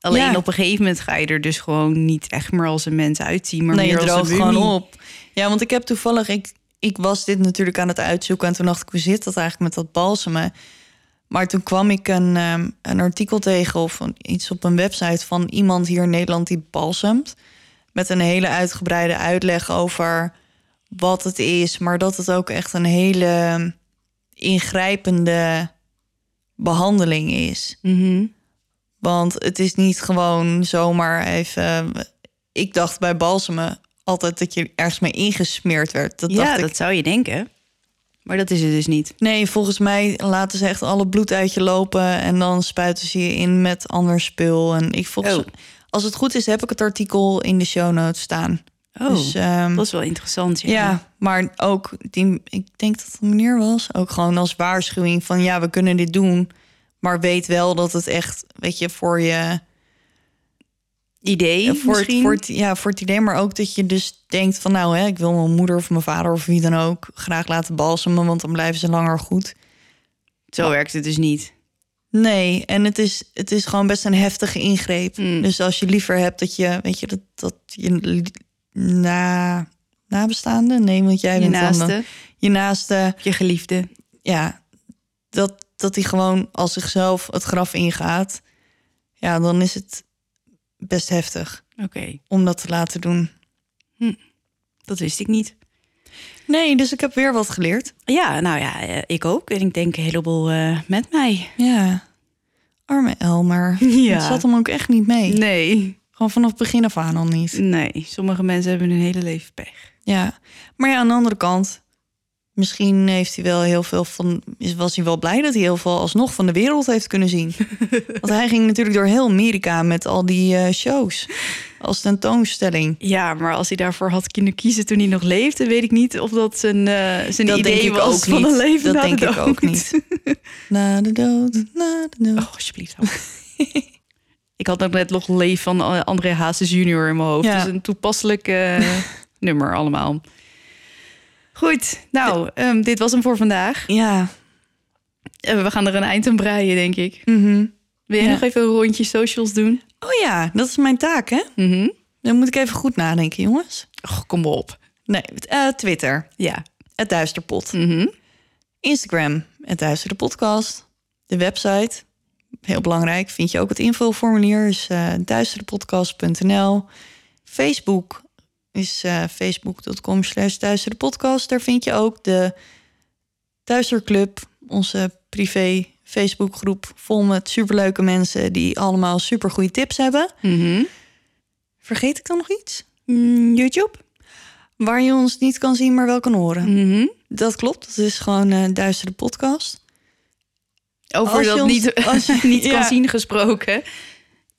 Alleen Ja. op een gegeven moment ga je er dus gewoon niet echt meer als een mens uitzien, maar nee, je meer als droogt gewoon op. Ja, want ik heb toevallig... Ik, ik was dit natuurlijk aan het uitzoeken... en toen dacht ik, hoe zit dat eigenlijk met dat balsemen? Maar toen kwam ik een, ehm, een artikel tegen... of een- iets op een website van iemand hier in Nederland die balsemt... met een hele uitgebreide uitleg over wat het is... maar dat het ook echt een hele ingrijpende behandeling is. Mhm. Want het is niet gewoon zomaar even. Ik dacht bij balsemen altijd dat je ergens mee ingesmeerd werd. Dat ja, dacht dat ik. zou je denken. Maar dat is het dus niet. Nee, volgens mij laten ze echt alle bloed uit je lopen en dan spuiten ze je in met ander spul. En ik volgens, Oh. als het goed is, heb ik het artikel in de show notes staan. Oh, Dus, ehm, dat is wel interessant. Ja. ja, maar ook die, ik denk dat het een meneer was, ook gewoon als waarschuwing van ja, we kunnen dit doen, maar weet wel dat het echt, weet je, voor je Idee voor, het, voor, het, ja, voor het idee, maar ook dat je dus denkt van nou, hè, ik wil mijn moeder of mijn vader of wie dan ook graag laten balsemen, want dan blijven ze langer goed. Zo werkt het dus niet. Nee, en het is, het is gewoon best een heftige ingreep. Mm. Dus als je liever hebt dat je, weet je, dat, dat je na, nabestaande, nee, want jij Je bent dan de- naaste, je naaste, je geliefde. ja, dat, dat die gewoon als zichzelf het graf ingaat, ja, dan is het best heftig Oké, om dat te laten doen. dat wist ik niet. Nee, dus ik heb weer wat geleerd. Ja, nou ja, eh, ik ook. En ik denk een heleboel eh, met mij. Ja. Arme Elmer. Ja. Zat hem ook echt niet mee. Nee, Gewoon vanaf het begin af aan al niet. nee. Sommige mensen hebben hun hele leven pech. Ja. Maar ja, aan de andere kant... Misschien heeft hij wel heel veel van... is- Was hij wel blij dat hij heel veel alsnog van de wereld heeft kunnen zien. Want hij ging natuurlijk door heel Amerika met al die eh, shows. Als tentoonstelling. Ja, maar als hij daarvoor had kunnen kiezen toen hij nog leefde, weet ik niet of dat zijn, eh, zijn Dat idee denk ik was ook van niet. een leven Dat na denk de ik dood. ook niet. Na de dood, na de dood. Oh, alsjeblieft. ik had ook net nog Leef van eh, André Hazes junior in mijn hoofd. Ja. Dus een toepasselijk nummer allemaal. Goed, nou, ehm, dit was hem voor vandaag. Ja. Eh, we gaan er een eind aan breien, denk ik. Mhm. Wil je Ja. nog even een rondje socials doen? Oh ja, dat is mijn taak, hè? Mhm. Dan moet ik even goed nadenken, jongens. Och, kom op. Nee, eh, Twitter. Ja. Het Duisterpot. Mhm. Instagram, het Duistere Podcast. De website, heel belangrijk, vind je ook het invulformulier, is uh, duisterepodcast.nl. Facebook is uh, facebook.com slash duisterepodcast. Daar vind je ook de Duisterclub, onze privé Facebookgroep vol met superleuke mensen die allemaal supergoeie tips hebben. Mhm. Vergeet ik dan nog iets? Mm, YouTube? Waar je ons niet kan zien, maar wel kan horen. Mhm. Dat klopt, dat is gewoon uh, Duistere Podcast. Over Als je dat ons- niet, als je- niet ja. kan zien gesproken.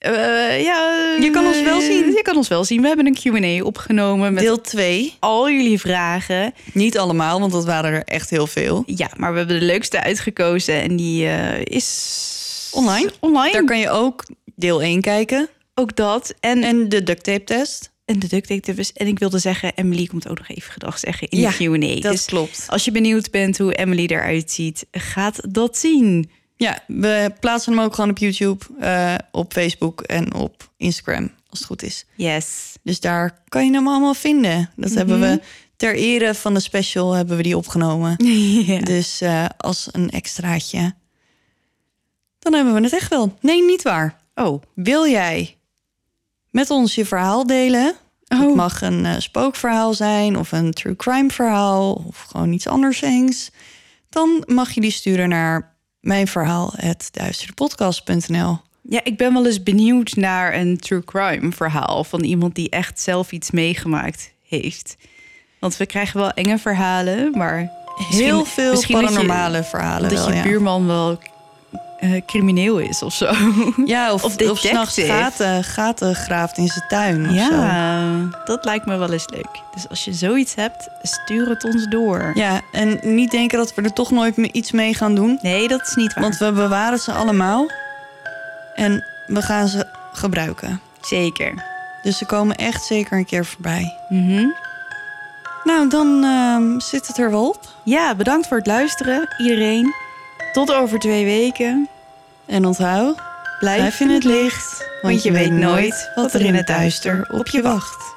Eh, ja, Je kan ons wel eh, zien. Je kan ons wel zien. We hebben een Q&A opgenomen met Deel 2. al jullie vragen. Niet allemaal, want dat waren er echt heel veel. Ja, maar we hebben de leukste uitgekozen en die eh, is Online? Online. Daar kan je ook deel 1 kijken. ook dat. En, En de duct tape test. En de duct tape tips. En ik wilde zeggen, Emily komt ook nog even gedag zeggen in Ja, de Q&A. Dat Dus klopt. als je benieuwd bent hoe Emily eruit ziet, gaat dat zien. Ja, we plaatsen hem ook gewoon op YouTube, eh, op Facebook en op Instagram, als het goed is. Yes. Dus daar kan je hem allemaal vinden. Dat hebben Mhm. we ter ere van de special hebben we die opgenomen. ja. Dus eh, als een extraatje. Dan hebben we het echt wel. Nee, niet waar. Oh. Wil jij met ons je verhaal delen? Het Oh. mag een eh, spookverhaal zijn of een true crime verhaal of gewoon iets anders eens. Dan mag je die sturen naar mijn verhaal duisterepodcast.nl. Ja, ik ben wel eens benieuwd naar een true crime verhaal van iemand die echt zelf iets meegemaakt heeft. Want we krijgen wel enge verhalen, maar Heel veel dat je- paranormale verhalen dat wel, je ja. buurman wel eh, crimineel is of zo. Ja, of, of of, s'nachts gaten, gaten graaft in zijn tuin of zo. Ja, dat lijkt me wel eens leuk. Dus als je zoiets hebt, stuur het ons door. Ja, en niet denken dat we er toch nooit iets mee gaan doen. Nee, dat is niet waar. Want we bewaren ze allemaal. En we gaan ze gebruiken. Zeker. Dus ze komen echt zeker een keer voorbij. Mhm. Nou, dan ehm, zit het er wel op. Ja, bedankt voor het luisteren, iedereen. Tot over twee weken. En onthoud, Blijf, blijf in het licht. want je weet nooit wat er in het duister op je wacht.